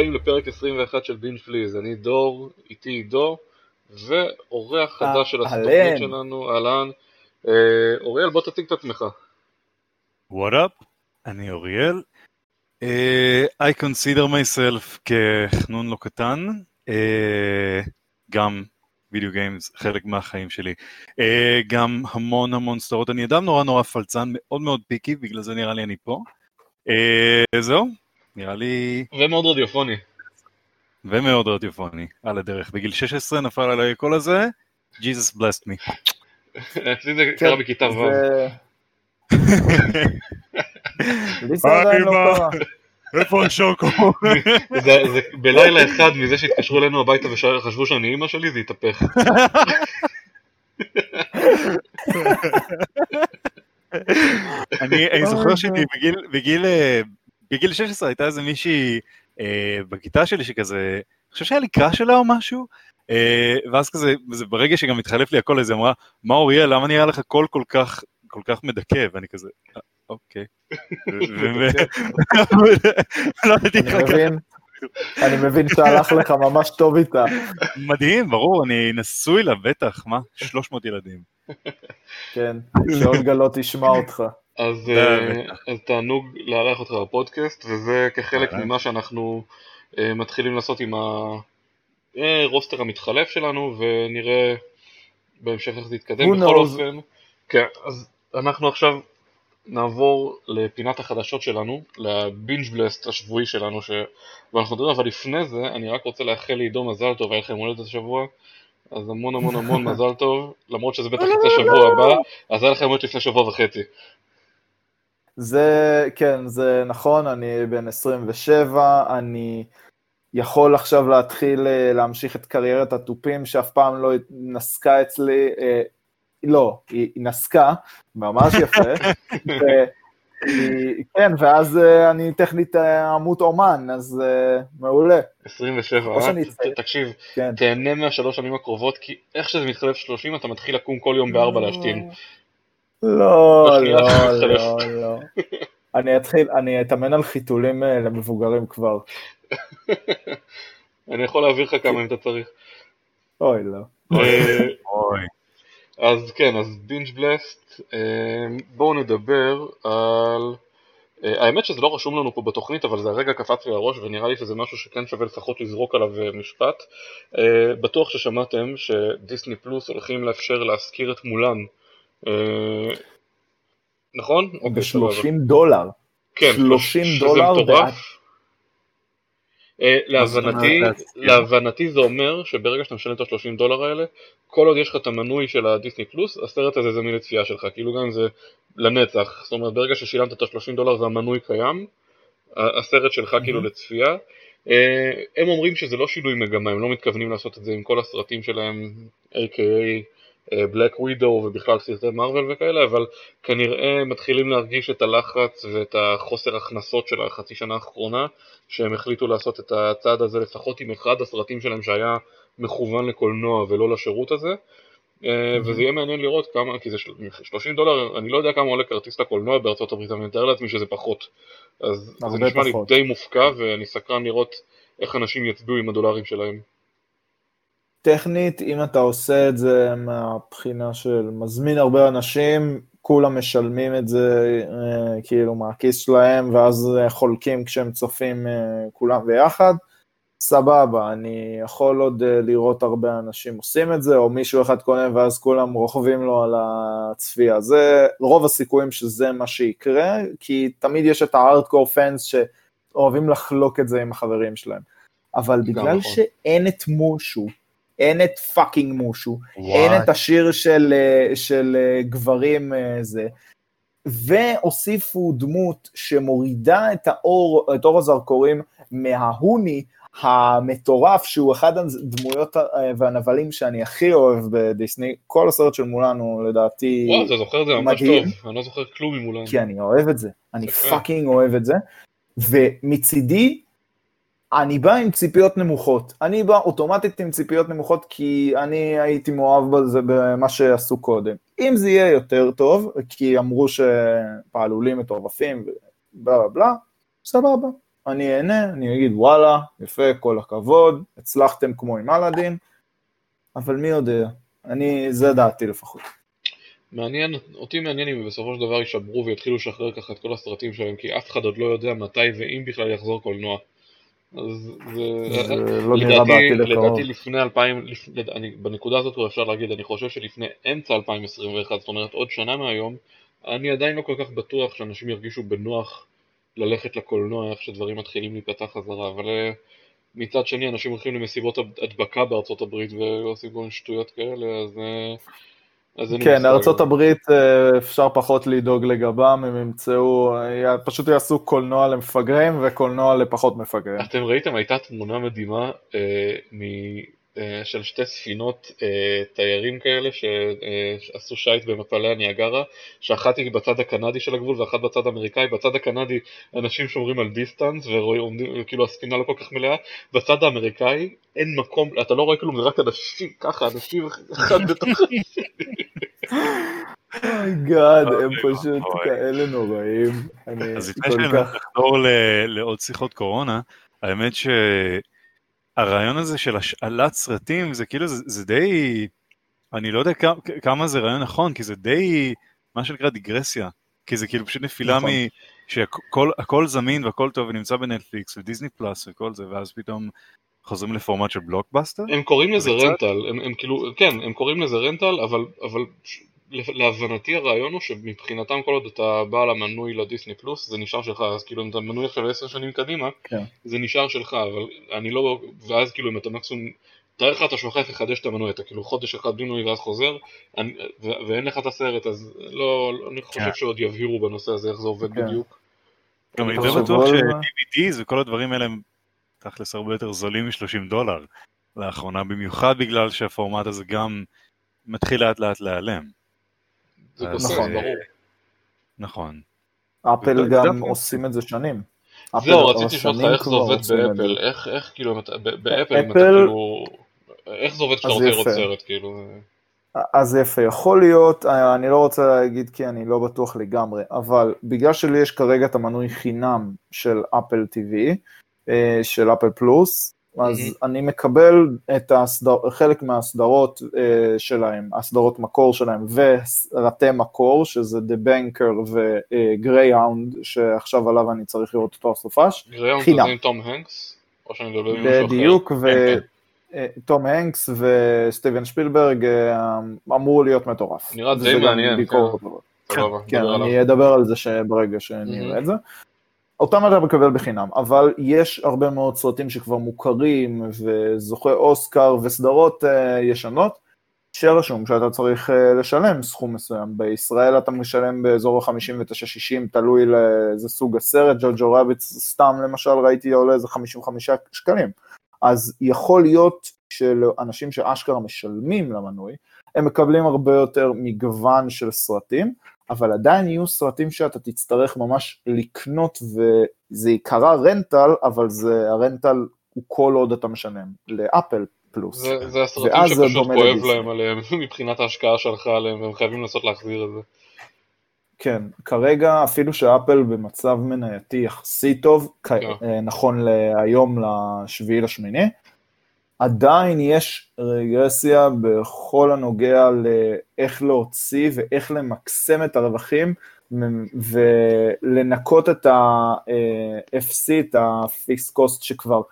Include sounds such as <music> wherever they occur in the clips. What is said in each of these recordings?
הבאים לפרק 21 של Binge Please, אני דור, איתי עידו, ואורח חדש של התוכנית שלנו, אהלן. אה, אוריאל, בוא תציג את עצמך. What up? אני אוריאל. Uh, I consider myself כ חנון לא קטן, uh, גם video games חלק מהחיים שלי. Uh, גם המון המון סדרות, אני אדם נורא נורא פלצן, מאוד מאוד picky, בגלל זה נראה לי אני פה. Uh, זהו, נראה לי... ומאוד רדיופוני. ומאוד רדיופוני, על הדרך. בגיל 16 נפל עליי הקול הזה, Jesus blessed me. אצלי זה קרה כן, בכיתה ו'. <laughs> לא איפה השוקו? <laughs> זה בלילה אחד מזה שהתקשרו אלינו הביתה וחשבו שאני אימא שלי, זה התהפך. <laughs> אני זוכר שבגיל בגיל 16 הייתה איזה מישהי אה, בכיתה שלי שכזה, אני חושב שהיה לי קראש שלה או משהו, אה, ואז כזה, ברגע שגם התחלף לי הקול, אז היא אמרה, מה אוריאל, למה נראה לך קול כל כך, כל כך מדכא? ואני כזה, אה, אוקיי. <laughs> <laughs> לא אני מבין שהלך לך ממש טוב איתה. מדהים, ברור, אני נשוי לה, בטח, מה? 300 ילדים. כן, שאולגה לא תשמע אותך. אז, אה, אז תענוג לארח אותך בפודקאסט, וזה כחלק ממה שאנחנו uh, מתחילים לעשות עם הרוסטר אה, המתחלף שלנו, ונראה בהמשך איך זה יתקדם. בכל אופן, כן, אז אנחנו עכשיו נעבור לפינת החדשות שלנו, לבינג' בלסט השבועי שלנו, ש... ואנחנו נדבר, אבל לפני זה, אני רק רוצה לאחל לעידו מזל טוב, היה לכם הולדת השבוע. אז המון המון המון <laughs> מזל טוב, למרות שזה בטח יצא שבוע הבא, אז היה לכם הולדת לפני שבוע וחצי. זה, כן, זה נכון, אני בן 27, אני יכול עכשיו להתחיל אה, להמשיך את קריירת התופים שאף פעם לא נסקה אצלי, אה, לא, היא, היא נסקה, ממש יפה, <laughs> ו, כן, ואז אה, אני טכנית עמות אומן, אז מעולה. 27, אה? תקשיב, כן. תהנה מהשלוש שנים הקרובות, כי איך שזה מתחלף 30 אתה מתחיל לקום כל יום בארבע להשתין. לא, לא, לא, לא. אני אתחיל, אני אתאמן על חיתולים אה, למבוגרים כבר. <laughs> אני יכול להעביר לך כמה אם אתה צריך. אוי, לא. אה, אז כן, אז בינג' בלסט, אה, בואו נדבר על... האמת שזה לא רשום לנו פה בתוכנית, אבל זה הרגע קפץ לי לראש ונראה לי שזה משהו שכן שווה לפחות לזרוק עליו משפט. בטוח ששמעתם שדיסני פלוס הולכים לאפשר להשכיר את מולן נכון? אוקיי, ב-30 דולר. כן, 30 דולר. אה, להבנתי, להבנתי זה אומר שברגע שאתה משלם את ה-30 דולר האלה, כל עוד יש לך את המנוי של הדיסני פלוס, הסרט הזה זמין לצפייה שלך, כאילו גם זה לנצח, זאת אומרת ברגע ששילמת את ה-30 דולר והמנוי קיים, הסרט שלך כאילו לצפייה. אה, הם אומרים שזה לא שינוי מגמה, הם לא מתכוונים לעשות את זה עם כל הסרטים שלהם, a.k.a בלק ווידו ובכלל סרטי מרוויל וכאלה, אבל כנראה מתחילים להרגיש את הלחץ ואת החוסר הכנסות של החצי שנה האחרונה, שהם החליטו לעשות את הצעד הזה לפחות עם אחד הסרטים שלהם שהיה מכוון לקולנוע ולא לשירות הזה. Mm-hmm. וזה יהיה מעניין לראות כמה, כי זה 30 דולר, אני לא יודע כמה עולה כרטיס לקולנוע בארצות הברית, אני מתאר לעצמי שזה פחות. אז זה נשמע פחות. לי די מופקע ואני סקרן לראות איך אנשים יצביעו עם הדולרים שלהם. טכנית, אם אתה עושה את זה מהבחינה של מזמין הרבה אנשים, כולם משלמים את זה אה, כאילו מהכיס שלהם, ואז חולקים כשהם צופים אה, כולם ביחד, סבבה, אני יכול עוד אה, לראות הרבה אנשים עושים את זה, או מישהו אחד קונה ואז כולם רוכבים לו על הצפייה. זה רוב הסיכויים שזה מה שיקרה, כי תמיד יש את ה hardcore fans שאוהבים לחלוק את זה עם החברים שלהם. אבל בגלל נכון. שאין את מושו, אין את fucking מושו, What? אין את השיר של, אה, של אה, גברים אה, זה, והוסיפו דמות שמורידה את האור, את אור הזרקורים מההוני המטורף, שהוא אחד הדמויות והנבלים שאני הכי אוהב בדיסני, כל הסרט של מולנו לדעתי וואו, אתה זוכר את זה? ממש טוב, אני לא זוכר כלום ממולנו. כי אני אוהב את זה, אני פאקינג אוהב את זה, ומצידי אני בא עם ציפיות נמוכות. אני בא אוטומטית עם ציפיות נמוכות כי אני הייתי מאוהב בזה במה שעשו קודם. אם זה יהיה יותר טוב, כי אמרו שפעלולים מטורפים ובלה בלה בלה, סבבה, אני אהנה, אני אגיד וואלה, יפה, כל הכבוד, הצלחתם כמו עם אלאדין, אבל מי יודע, אני, זה דעתי לפחות. מעניין, אותי מעניין אם בסופו של דבר יישברו ויתחילו לשחרר ככה את כל הסרטים שלהם, כי אף אחד עוד לא יודע מתי ואם בכלל יחזור קולנוע. אז זה, זה לא נראה בעתיד הקרוב. לדעתי לפני 2000, לפ, אני, בנקודה הזאת אפשר להגיד, אני חושב שלפני אמצע 2021, זאת אומרת עוד שנה מהיום, אני עדיין לא כל כך בטוח שאנשים ירגישו בנוח ללכת לקולנוע איך שדברים מתחילים להיפתח חזרה, אבל אה, מצד שני אנשים הולכים למסיבות הדבקה בארצות הברית ועושים כל מיני שטויות כאלה, אז... אה, כן, ארצות הברית אה, אפשר פחות לדאוג לגבם, הם ימצאו, פשוט יעשו קולנוע למפגרים וקולנוע לפחות מפגרים. אתם ראיתם, הייתה תמונה מדהימה אה, אה, של שתי ספינות אה, תיירים כאלה שעשו שיט במפלי הניאגרה, שאחת היא בצד הקנדי של הגבול ואחת בצד האמריקאי, בצד הקנדי אנשים שומרים על distance ורואים, כאילו הספינה לא כל כך מלאה, בצד האמריקאי אין מקום, אתה לא רואה כלום, זה רק אנשים, ככה, אנשים אחד בתוך. Oh God, <laughs> הם פשוט כאלה נוראים. אז לפני שנחזור לעוד שיחות קורונה, האמת ש... הרעיון הזה של השאלת סרטים זה כאילו זה, זה די אני לא יודע כמה, כמה זה רעיון נכון כי זה די מה שנקרא דיגרסיה כי זה כאילו פשוט נפילה נכון. מ... שהכל זמין והכל טוב ונמצא בנטפליקס ודיסני פלאס וכל זה ואז פתאום חוזרים לפורמט של בלוקבאסטר? הם קוראים לזה רנטל, הם, הם כאילו, כן, הם קוראים לזה רנטל, אבל, אבל להבנתי הרעיון הוא שמבחינתם כל עוד אתה בעל המנוי לדיסני פלוס זה נשאר שלך אז כאילו אם אתה מנוי עכשיו עשר שנים קדימה כן. זה נשאר שלך אבל אני לא ואז כאילו אם אתה מקסימום תאר לך אתה שוכח לחדש את המנוי אתה כאילו חודש אחד בלי מנוי ואז חוזר אני, ו- ואין לך את הסרט אז לא אני חושב כן. שעוד יבהירו בנושא הזה איך זה עובד כן. בדיוק. גם אני די בטוח ש-DVDs וכל הדברים האלה הם תכלס הרבה יותר זולים מ-30 דולר לאחרונה במיוחד בגלל שהפורמט הזה גם מתחיל לאט לאט להיעלם. זה נכון, ברור. נכון. אפל גם עושים את זה שנים. זהו, רציתי לשאול אותך איך זה עובד באפל, איך כאילו, באפל אם אתה כאילו, איך זה עובד כשאתה רוצה לראות סרט, כאילו? אז יפה, יכול להיות, אני לא רוצה להגיד כי אני לא בטוח לגמרי, אבל בגלל שלי יש כרגע את המנוי חינם של Apple TV, אה, של Apple Plus, אז mm-hmm. אני מקבל את הסדר, חלק מהסדרות uh, שלהם, הסדרות מקור שלהם, וסרטי מקור, שזה The Banker ו-Greyhound, uh, שעכשיו עליו אני צריך לראות אותו הסופש, חינם. Greyhound זה עם תום הנקס? או שאני מדבר עם משהו אחר? בדיוק, ותום הנקס וסטיבן שפילברג אמור להיות מטורף. נראה די מעניין, כן. כן, כן אני אדבר על זה ברגע שנראה את זה. אותם אתה מקבל בחינם, אבל יש הרבה מאוד סרטים שכבר מוכרים וזוכי אוסקר וסדרות uh, ישנות, שרשום שאתה צריך uh, לשלם סכום מסוים. בישראל אתה משלם באזור ה-59-60, תלוי לאיזה סוג הסרט, ג'וג'ו רביץ סתם למשל ראיתי עולה איזה 55 שקלים. אז יכול להיות שלאנשים שאשכרה משלמים למנוי, הם מקבלים הרבה יותר מגוון של סרטים, אבל עדיין יהיו סרטים שאתה תצטרך ממש לקנות וזה יקרה רנטל, אבל זה, הרנטל הוא כל עוד אתה משלם, לאפל פלוס. זה, זה הסרטים שפשוט כואב להם עליהם <laughs> מבחינת ההשקעה שלך עליהם, והם חייבים לנסות להחזיר את זה. כן, כרגע אפילו שאפל במצב מנייתי יחסית טוב, כן. אה, נכון להיום לשביעי לשמיני, עדיין יש רגרסיה בכל הנוגע לאיך להוציא ואיך למקסם את הרווחים ולנקות את ה-FC, את ה-Fixed Cost שכבר,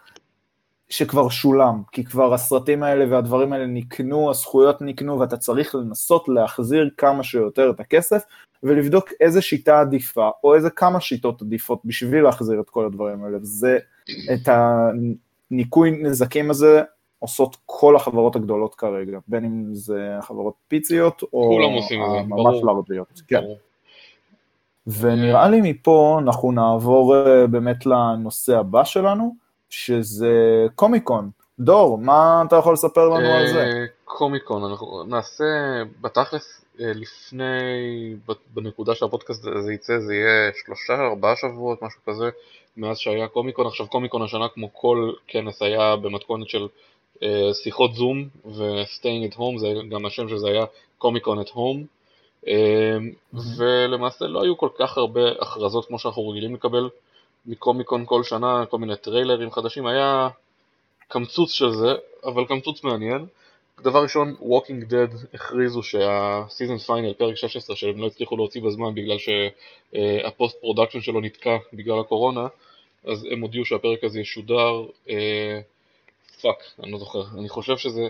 שכבר שולם, כי כבר הסרטים האלה והדברים האלה נקנו, הזכויות נקנו ואתה צריך לנסות להחזיר כמה שיותר את הכסף ולבדוק איזה שיטה עדיפה או איזה כמה שיטות עדיפות בשביל להחזיר את כל הדברים האלה, וזה את הניקוי נזקים הזה עושות כל החברות הגדולות כרגע, בין אם זה חברות פיציות או ממש לארג'יות. כן. ונראה לי מפה אנחנו נעבור אה, באמת לנושא הבא שלנו, שזה קומיקון. דור, מה אתה יכול לספר לנו על זה? אה, קומיקון, אנחנו נעשה בתכלס אה, לפני, בנקודה של הפודקאסט הזה יצא, זה יהיה שלושה, ארבעה שבועות, משהו כזה, מאז שהיה קומיקון. עכשיו קומיקון השנה כמו כל כנס היה במתכונת של שיחות זום ו-staying at home, זה גם השם שזה היה קומיקון at home, mm-hmm. ולמעשה לא היו כל כך הרבה הכרזות כמו שאנחנו רגילים לקבל מקומיקון כל שנה, כל מיני טריילרים חדשים, היה קמצוץ של זה, אבל קמצוץ מעניין. דבר ראשון, Walking Dead הכריזו שה season finale, פרק 16, שהם לא הצליחו להוציא בזמן בגלל שה post production שלו נתקע בגלל הקורונה, אז הם הודיעו שהפרק הזה ישודר, fuck, אני לא זוכר, אני חושב שזה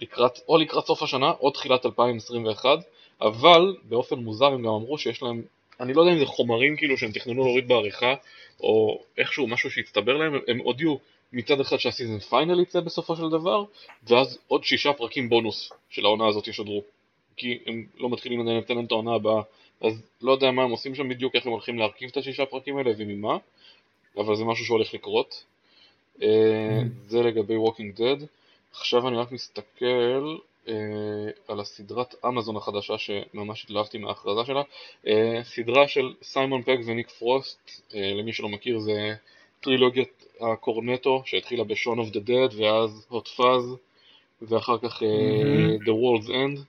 לקראת, או לקראת סוף השנה או תחילת 2021, אבל באופן מוזר הם גם אמרו שיש להם, אני לא יודע אם זה חומרים כאילו שהם תכננו להוריד בעריכה, או איכשהו משהו שהצטבר להם, הם הודיעו מצד אחד שה season finale יצא בסופו של דבר, ואז עוד שישה פרקים בונוס של העונה הזאת ישדרו. כי הם לא מתחילים עדיין לתת את העונה הבאה, אז לא יודע מה הם עושים שם בדיוק, איך הם הולכים להרכיב את השישה פרקים האלה וממה, אבל זה משהו שהולך לקרות. אה, mm. זה לגבי Walking Dead. עכשיו אני רק מסתכל אה, על הסדרת אמזון החדשה שממש התלהבתי מההכרזה שלה. אה, סדרה של סיימון פג וניק פרוסט, למי שלא מכיר זה טרילוגיית הקורנטו שהתחילה ב Shaun of the Dead ואז Hot Fuzz ואחר כך mm-hmm. The World's End.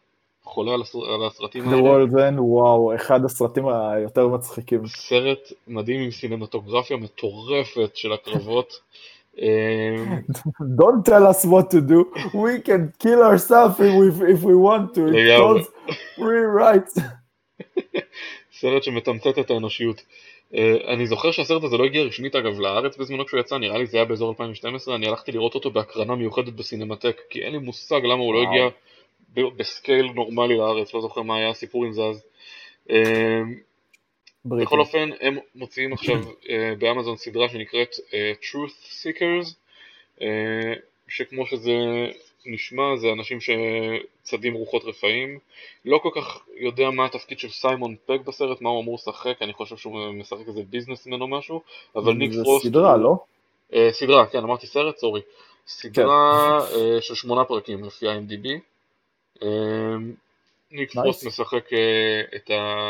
חולה. על הסרטים האלה. The World's End, וואו, אחד הסרטים היותר מצחיקים. סרט מדהים עם סינמטוגרפיה מטורפת של הקרבות. <laughs> <laughs> Don't tell us what to do, we can kill ourselves if we, if we want to, it's free rights. <laughs> סרט שמתמצת את האנושיות. Uh, אני זוכר שהסרט הזה לא הגיע רשמית אגב לארץ בזמנו כשהוא יצא, נראה לי זה היה באזור 2012, אני הלכתי לראות אותו בהקרנה מיוחדת בסינמטק, כי אין לי מושג למה הוא לא הגיע ב scale נורמלי לארץ, לא זוכר מה היה הסיפור עם זה אז. אה, בכל אופן, הם מוציאים עכשיו אה, באמזון סדרה שנקראת אה, Truth Seekers, אה, שכמו שזה נשמע, זה אנשים שצדים רוחות רפאים. לא כל כך יודע מה התפקיד של סיימון פג בסרט, מה הוא אמור לשחק, אני חושב שהוא משחק איזה businessman או משהו, אבל ניק פרוסט... זה סדרה, לא? סדרה, כן, אמרתי סרט, sorry. סדרה כן. של שמונה פרקים לפי ה-IMDb. אה, ניק פרוסט משחק את ה...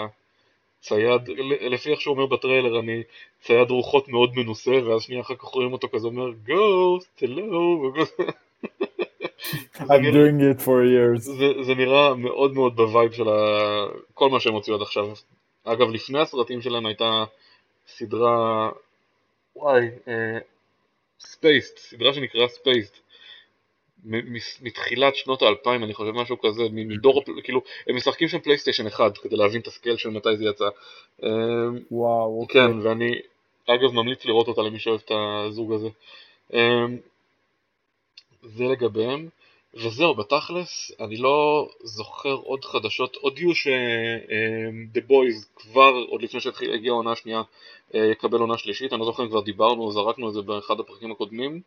צייד, לפי איך שהוא אומר בטריילר, אני צייד רוחות מאוד מנוסה, ואז שנייה אחר כך רואים אותו כזה אומר, ghost, hello, <laughs> I'm doing it for years. זה, זה נראה מאוד מאוד ב vibe של ה... כל מה שהם הוציאו עד עכשיו. אגב, לפני הסרטים שלהם הייתה סדרה, וואי, Spaced, אה, סדרה שנקראה Spaced. מתחילת שנות האלפיים אני חושב משהו כזה, מדור, כאילו, הם משחקים שם פלייסטיישן אחד כדי להבין את ה scale של מתי זה יצא. אמ, וואו, אוקיי. כן, ואני אגב ממליץ לראות אותה למי שאוהב את הזוג הזה. אמ, זה לגביהם, וזהו, בתכלס, אני לא זוכר עוד חדשות, הודיעו ש-The אמ, Boys כבר, עוד לפני שהגיעה העונה השנייה, אה, יקבל עונה שלישית, אני לא זוכר אם כבר דיברנו, זרקנו את זה באחד הפרקים הקודמים.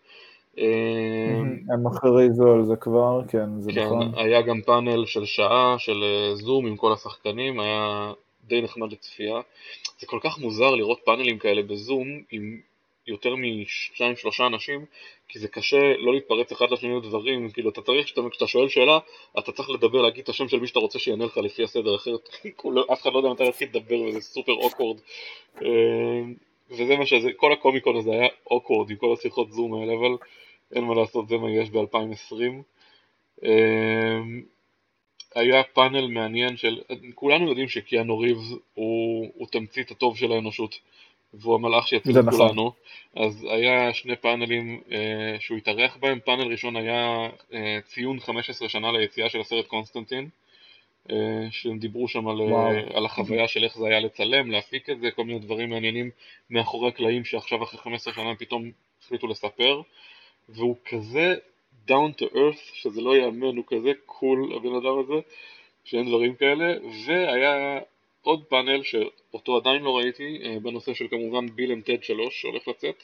אמ, הם הכריזו על זה כבר, כן, זה כן, נכון. היה גם פאנל של שעה של אה, זום עם כל השחקנים, היה די נחמד לצפייה. זה כל כך מוזר לראות פאנלים כאלה בזום עם יותר משניים שלושה אנשים, כי זה קשה לא להתפרץ אחד לשני לדברים, כאילו אתה צריך, כשאתה שואל שאלה, אתה צריך לדבר, להגיד את השם של מי שאתה רוצה שיענה לך לפי הסדר, אחרת <laughs> אף אחד לא יודע מתי להתחיל לדבר וזה סופר awkward. אמ, וזה מה שזה, כל הקומיקון הזה היה awkward עם כל השיחות זום האלה, אבל אין מה לעשות, זה מה יש ב-2020. אמ, היה פאנל מעניין של, כולנו יודעים שקיאנו ריבס הוא, הוא תמצית הטוב של האנושות והוא המלאך שיציל את נכון. כולנו אז היה שני פאנלים אה, שהוא התארח בהם, פאנל ראשון היה אה, ציון 15 שנה ליציאה של הסרט קונסטנטין אה, שהם דיברו שם על, אה, על החוויה של איך זה היה לצלם, להפיק את זה, כל מיני דברים מעניינים מאחורי הקלעים שעכשיו אחרי 15 שנה פתאום החליטו לספר והוא כזה down to earth, שזה לא ייאמן, הוא כזה קול הבן אדם הזה, שאין דברים כאלה, והיה עוד פאנל שאותו עדיין לא ראיתי, אה, בנושא של כמובן ביל אם טד 3 שהולך לצאת,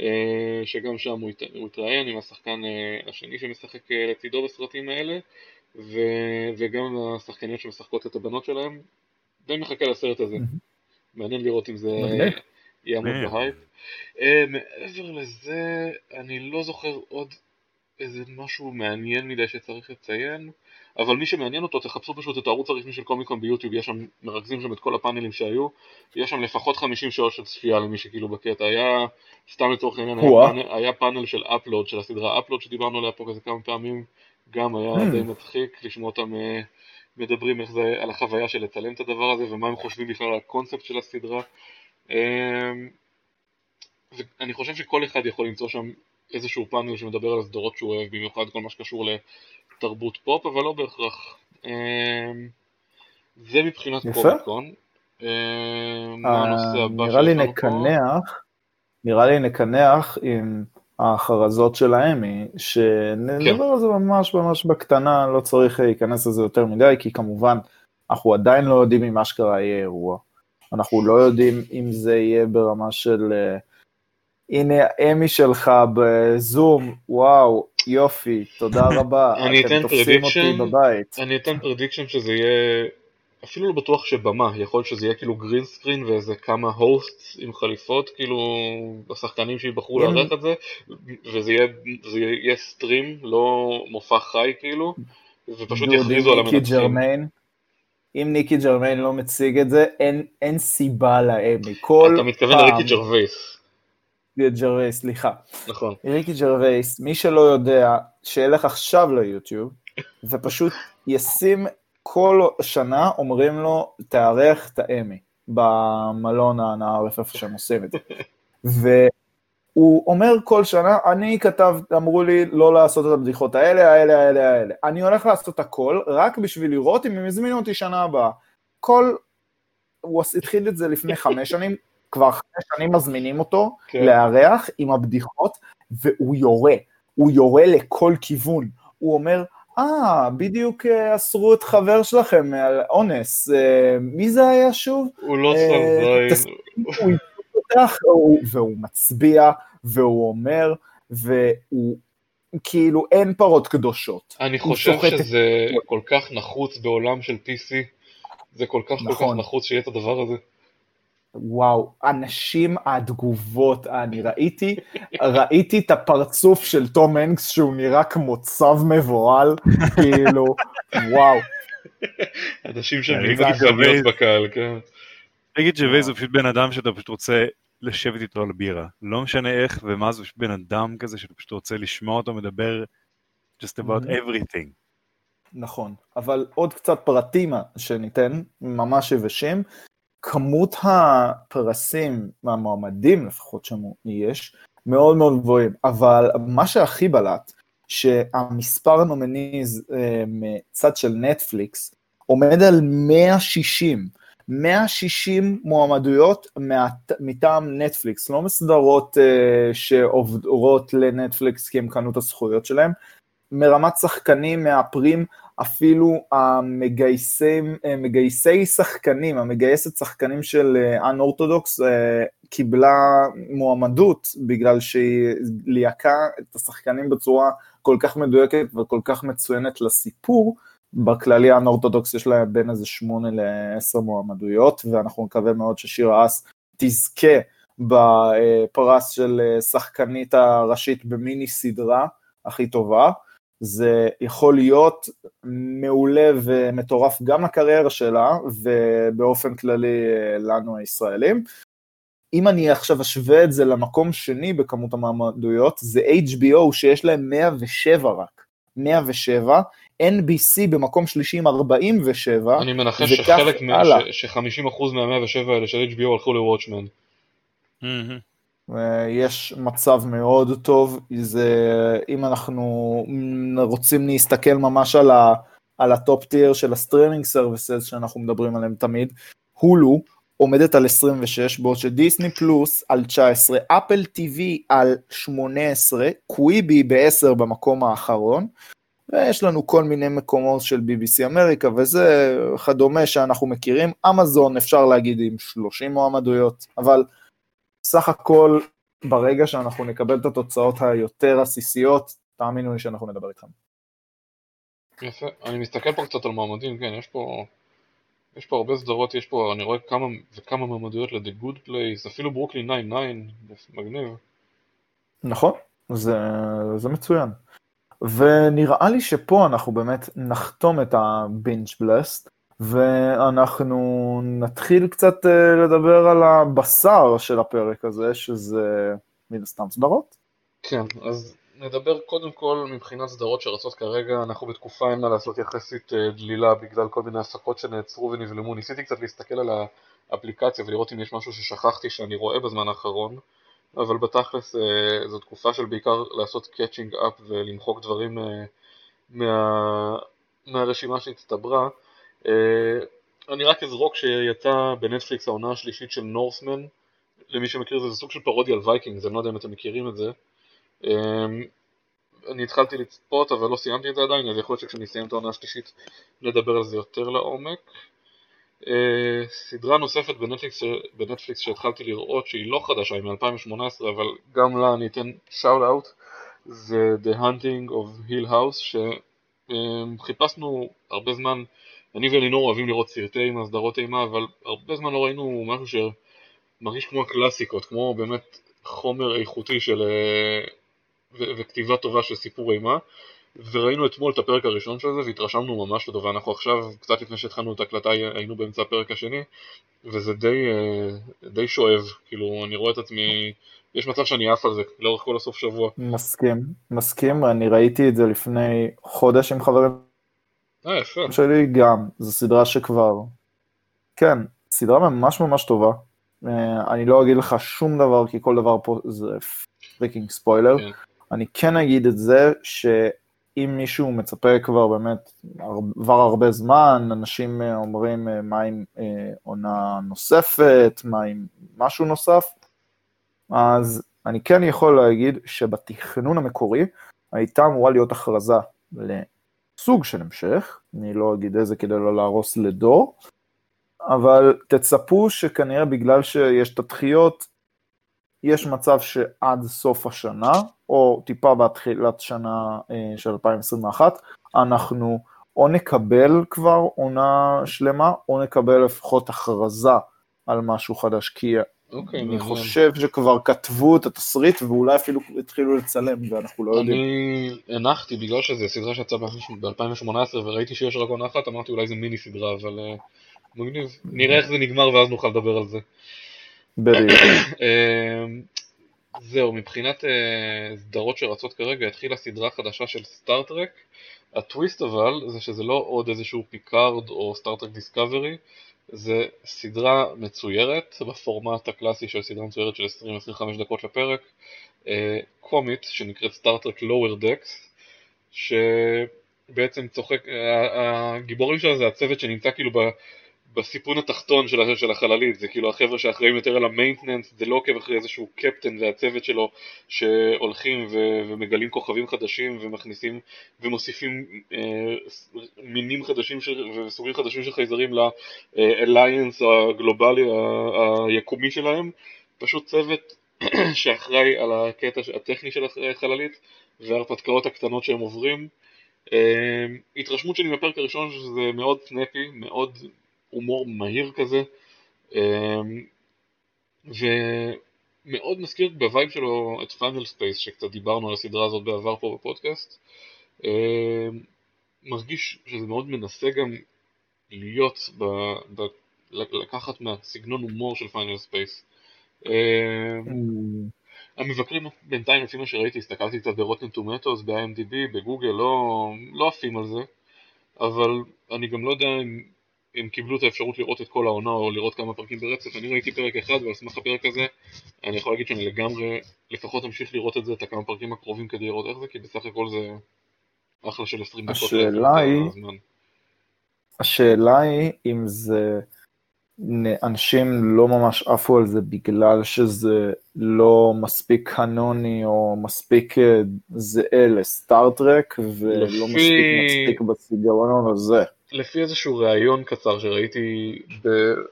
אה, שגם שם הוא התראיין עם השחקן אה, השני שמשחק לצידו בסרטים האלה, ו... וגם השחקניות שמשחקות את הבנות שלהם, די מחכה לסרט הזה. מעניין לראות אם זה יעמוד ב hype. אה, מעבר לזה, אני לא זוכר עוד איזה משהו מעניין מדי שצריך לציין, אבל מי שמעניין אותו, תחפשו פשוט את הערוץ הרשמי של קומיקון ביוטיוב, יש שם, מרכזים שם את כל הפאנלים שהיו, יש שם לפחות 50 שעות של צפייה למי שכאילו בקטע, היה, סתם לצורך העניין, היה, פאנל, היה פאנל של Upload, של הסדרה Upload שדיברנו עליה פה כזה כמה פעמים, גם היה hmm. די מצחיק לשמוע אותם אה, מדברים איך זה, על החוויה של לצלם את הדבר הזה, ומה הם חושבים בכלל על הקונספט של הסדרה. אמ, ואני חושב שכל אחד יכול למצוא שם איזשהו פאנל שמדבר על הסדרות שהוא אוהב, במיוחד כל מה שקשור לתרבות פופ, אבל לא בהכרח. אמ, זה מבחינת קומיקון. אמ, הבא נראה לי נקנח, נראה לי נקנח עם ההכרזות של האמי, שנדבר כן. על זה ממש ממש בקטנה, לא צריך להיכנס לזה יותר מדי, כי כמובן, אנחנו עדיין לא יודעים אם אשכרה יהיה אירוע. אנחנו לא יודעים אם זה יהיה ברמה של... אה, הנה האמי שלך בזום, וואו, יופי, תודה <laughs> רבה, אתם תופסים אותי בבית. אני אתן prediction שזה יהיה, אפילו לא בטוח שבמה, יכול להיות שזה יהיה כאילו green screen ואיזה כמה host עם חליפות, כאילו השחקנים שיבחרו לארח את זה, וזה יהיה, זה יהיה stream, לא מופע חי כאילו, ופשוט יכריזו על המנצחים. אם ניקי ג'רמיין לא מציג את זה, אין, אין סיבה לאמי. כל אתה מתכוון לריקי ג'רווייס. ג'רווייס, סליחה. נכון. ריקי ג'רווייס, מי שלא יודע, שילך עכשיו ליוטיוב, ופשוט ישים כל שנה, אומרים לו, תארח את האמי, במלון הנערף איפה שהם עושים את זה. <laughs> והוא אומר כל שנה, אני כתב, אמרו לי לא לעשות את הבדיחות האלה, האלה, האלה, האלה. אני הולך לעשות הכל, רק בשביל לראות אם הם יזמינו אותי שנה הבאה. כל... הוא התחיל את זה לפני <laughs> חמש שנים, כבר חמש שנים מזמינים אותו כן. לארח עם הבדיחות, והוא יורה, הוא יורה לכל כיוון. הוא אומר, אה, ah, בדיוק אה, אסרו את חבר שלכם על אונס, אה, מי זה היה שוב? הוא לא שם זין. והוא מצביע, והוא אומר, והוא כאילו אין פרות קדושות. אני חושב שזה כל כך נחוץ בעולם של PC, זה כל כך נכון. כל כך נכון. נחוץ שיהיה את הדבר הזה. וואו, אנשים, התגובות, אני ראיתי, ראיתי את הפרצוף של תום הנקס שהוא נראה כמו צב מבוהל, כאילו, וואו. אנשים שם עם גזעניות בקהל, כן. נגיד שווייז הוא פשוט בן אדם שאתה פשוט רוצה לשבת איתו על בירה. לא משנה איך ומה זה פשוט בן אדם כזה שאתה פשוט רוצה לשמוע אותו מדבר just about everything. נכון, אבל עוד קצת פרטים שניתן, ממש יבשים. כמות הפרסים מהמועמדים לפחות שיש, מאוד מאוד גבוהים, אבל מה שהכי בלט, שהמספר הנומניז אה, מצד של נטפליקס עומד על 160, 160 מועמדויות מטעם נטפליקס, לא מסדרות uh, שעוברות לנטפליקס כי הם קנו את הזכויות שלהם, מרמת שחקנים מאפרים אפילו המגייסי שחקנים, המגייסת שחקנים של אנ-אורתודוקס אה, קיבלה מועמדות בגלל שהיא ליהקה את השחקנים בצורה כל כך מדויקת וכל כך מצוינת לסיפור. בכללי האנ-אורתודוקס יש לה בין איזה שמונה לעשר מועמדויות, ואנחנו נקווה מאוד ששירה אס תזכה בפרס של שחקנית הראשית במיני סדרה הכי טובה. זה יכול להיות מעולה ומטורף גם לקריירה שלה ובאופן כללי אה, לנו הישראלים. אם אני עכשיו אשווה את זה למקום שני בכמות המעמדויות, זה HBO שיש להם 107 רק, 107, NBC במקום שלישי עם 47, אני מנחש שחלק, מה, ש-50% מה-107 האלה של HBO הלכו ל Watchmen. יש מצב מאוד טוב, זה, אם אנחנו רוצים להסתכל ממש על, ה, על ה top tier של ה streaming services שאנחנו מדברים עליהם תמיד, הולו עומדת על 26, בעוד שדיסני פלוס על 19, אפל טיווי על 18, קוויבי ב-10 במקום האחרון, ויש לנו כל מיני מקומות של BBC אמריקה וזה כדומה שאנחנו מכירים, אמזון אפשר להגיד עם 30 מועמדויות, אבל סך הכל, ברגע שאנחנו נקבל את התוצאות היותר עסיסיות, תאמינו לי שאנחנו נדבר איתכם. יפה, אני מסתכל פה קצת על מועמדים, כן, יש פה, יש פה הרבה סדרות, יש פה, אני רואה כמה וכמה מועמדויות ל-The Good Place, אפילו ברוקלין 99, מגניב. נכון, זה, זה מצוין. ונראה לי שפה אנחנו באמת נחתום את הבינג' בלסט. ואנחנו נתחיל קצת אה, לדבר על הבשר של הפרק הזה, שזה מן הסתם סדרות. כן, אז נדבר קודם כל מבחינת סדרות שרצות כרגע, אנחנו בתקופה אין מה לעשות יחסית אה, דלילה בגלל כל מיני הפקות שנעצרו ונבלמו, ניסיתי קצת להסתכל על האפליקציה ולראות אם יש משהו ששכחתי שאני רואה בזמן האחרון, אבל בתכלס אה, זו תקופה של בעיקר לעשות catching up ולמחוק דברים אה, מה, מהרשימה שהצטברה. אה, אני רק אזרוק שיצא בנטפליקס העונה השלישית של Norsemen, למי שמכיר זה, זה סוג של פרודיה על וייקינגס, אני לא יודע אם אתם מכירים את זה. אני התחלתי לצפות אבל לא סיימתי את זה עדיין, אז יכול להיות שכשאני אסיים את העונה השלישית נדבר על זה יותר לעומק. אה, סדרה נוספת בנטפליקס, בנטפליקס שהתחלתי לראות שהיא לא חדשה, היא מ-2018, אבל גם לה אני אתן שאוט אאוט, זה The Hunting of Hill House, שחיפשנו uh, הרבה זמן, אני ואלינור אוהבים לראות סרטי אימה, סדרות אימה, אבל הרבה זמן לא ראינו משהו שמרגיש כמו הקלאסיקות, כמו באמת חומר איכותי של, uh, וכתיבה טובה של סיפור אימה. וראינו אתמול את הפרק הראשון של זה והתרשמנו ממש לטובה, אנחנו עכשיו, קצת לפני שהתחלנו את ההקלטה היינו באמצע הפרק השני וזה די, אה, די שואב, כאילו אני רואה את עצמי, יש מצב שאני עף על זה לאורך כל הסוף שבוע. מסכים, מסכים, אני ראיתי את זה לפני חודש עם חברים אה, יפה. שלי גם, זו סדרה שכבר, כן, סדרה ממש ממש טובה, אה, אני לא אגיד לך שום דבר כי כל דבר פה זה freaking ספוילר, כן. אני כן אגיד את זה ש... אם מישהו מצפה כבר באמת, עבר הרבה זמן, אנשים אה, אומרים אה, מה עם אה, עונה נוספת, מה עם משהו נוסף, אז אני כן יכול להגיד שבתכנון המקורי הייתה אמורה להיות הכרזה לסוג של המשך, אני לא אגיד איזה כדי לא להרוס לדור, אבל תצפו שכנראה בגלל שיש את הדחיות, יש מצב שעד סוף השנה, או טיפה בתחילת שנה אה, של 2021, אנחנו או נקבל כבר עונה שלמה, או נקבל לפחות הכרזה על משהו חדש, כי אוקיי, אני חושב שכבר כתבו את התסריט ואולי אפילו התחילו לצלם ואנחנו לא יודעים. אני הנחתי בגלל שזו סדרה שיצאה ב-2018 וראיתי שיש רק עונה אחת, אמרתי אולי זה מיני סדרה, אבל uh, מגניב. נראה איך זה נגמר ואז נוכל לדבר על זה. בדיוק. <coughs> אה, זהו, מבחינת uh, סדרות שרצות כרגע, התחילה סדרה חדשה של סטארט-טרק. הטוויסט אבל, זה שזה לא עוד איזשהו פיקארד או Star Trek Discovery, זה סדרה מצוירת, בפורמט הקלאסי של סדרה מצוירת של 20-25 דקות לפרק, אה, קומית שנקראת Star Trek Lower Decks, שבעצם צוחק, הגיבורים שלה זה הצוות שנמצא כאילו ב... בסיפון התחתון של, החללית, זה כאילו החבר'ה שאחראים יותר על ה maintenance, זה לא עוקב אחרי איזשהו קפטן והצוות שלו שהולכים ו, ומגלים כוכבים חדשים ומכניסים ומוסיפים אה, מינים חדשים של, וסוגים חדשים של חייזרים לאליינס הגלובלי היקומי שלהם, פשוט צוות <clears throat> שאחראי על הקטע הטכני של החללית וההרפתקאות הקטנות שהם עוברים. Uh, התרשמות שלי מהפרק הראשון שזה מאוד סנפי, מאוד הומור מהיר כזה, אמ, ומאוד מזכיר ב vibe שלו את Final Space, שקצת דיברנו על הסדרה הזאת בעבר פה בפודקאסט. אמ, מרגיש שזה מאוד מנסה גם להיות, ב, ב, לקחת מהסגנון הומור של Final Space. אמ. המבקרים בינתיים לפי מה שראיתי, הסתכלתי קצת ב Rotten Tomatoes, ב-IMDb, בגוגל, לא, לא על זה, אבל אני גם לא יודע אם הם קיבלו את האפשרות לראות את כל העונה או לראות כמה פרקים ברצף, אני ראיתי פרק אחד ועל סמך הפרק הזה אני יכול להגיד שאני לגמרי לפחות אמשיך לראות את זה, את הכמה פרקים הקרובים כדי לראות איך זה, כי בסך הכל זה אחלה של 20 דקות. השאלה היא, השאלה היא אם זה, אנשים לא ממש עפו על זה בגלל שזה לא מספיק קנוני או מספיק אה, זהה ל Star Trek ולא לפי... מספיק מצחיק בסגנון הזה. לפי איזשהו ראיון קצר שראיתי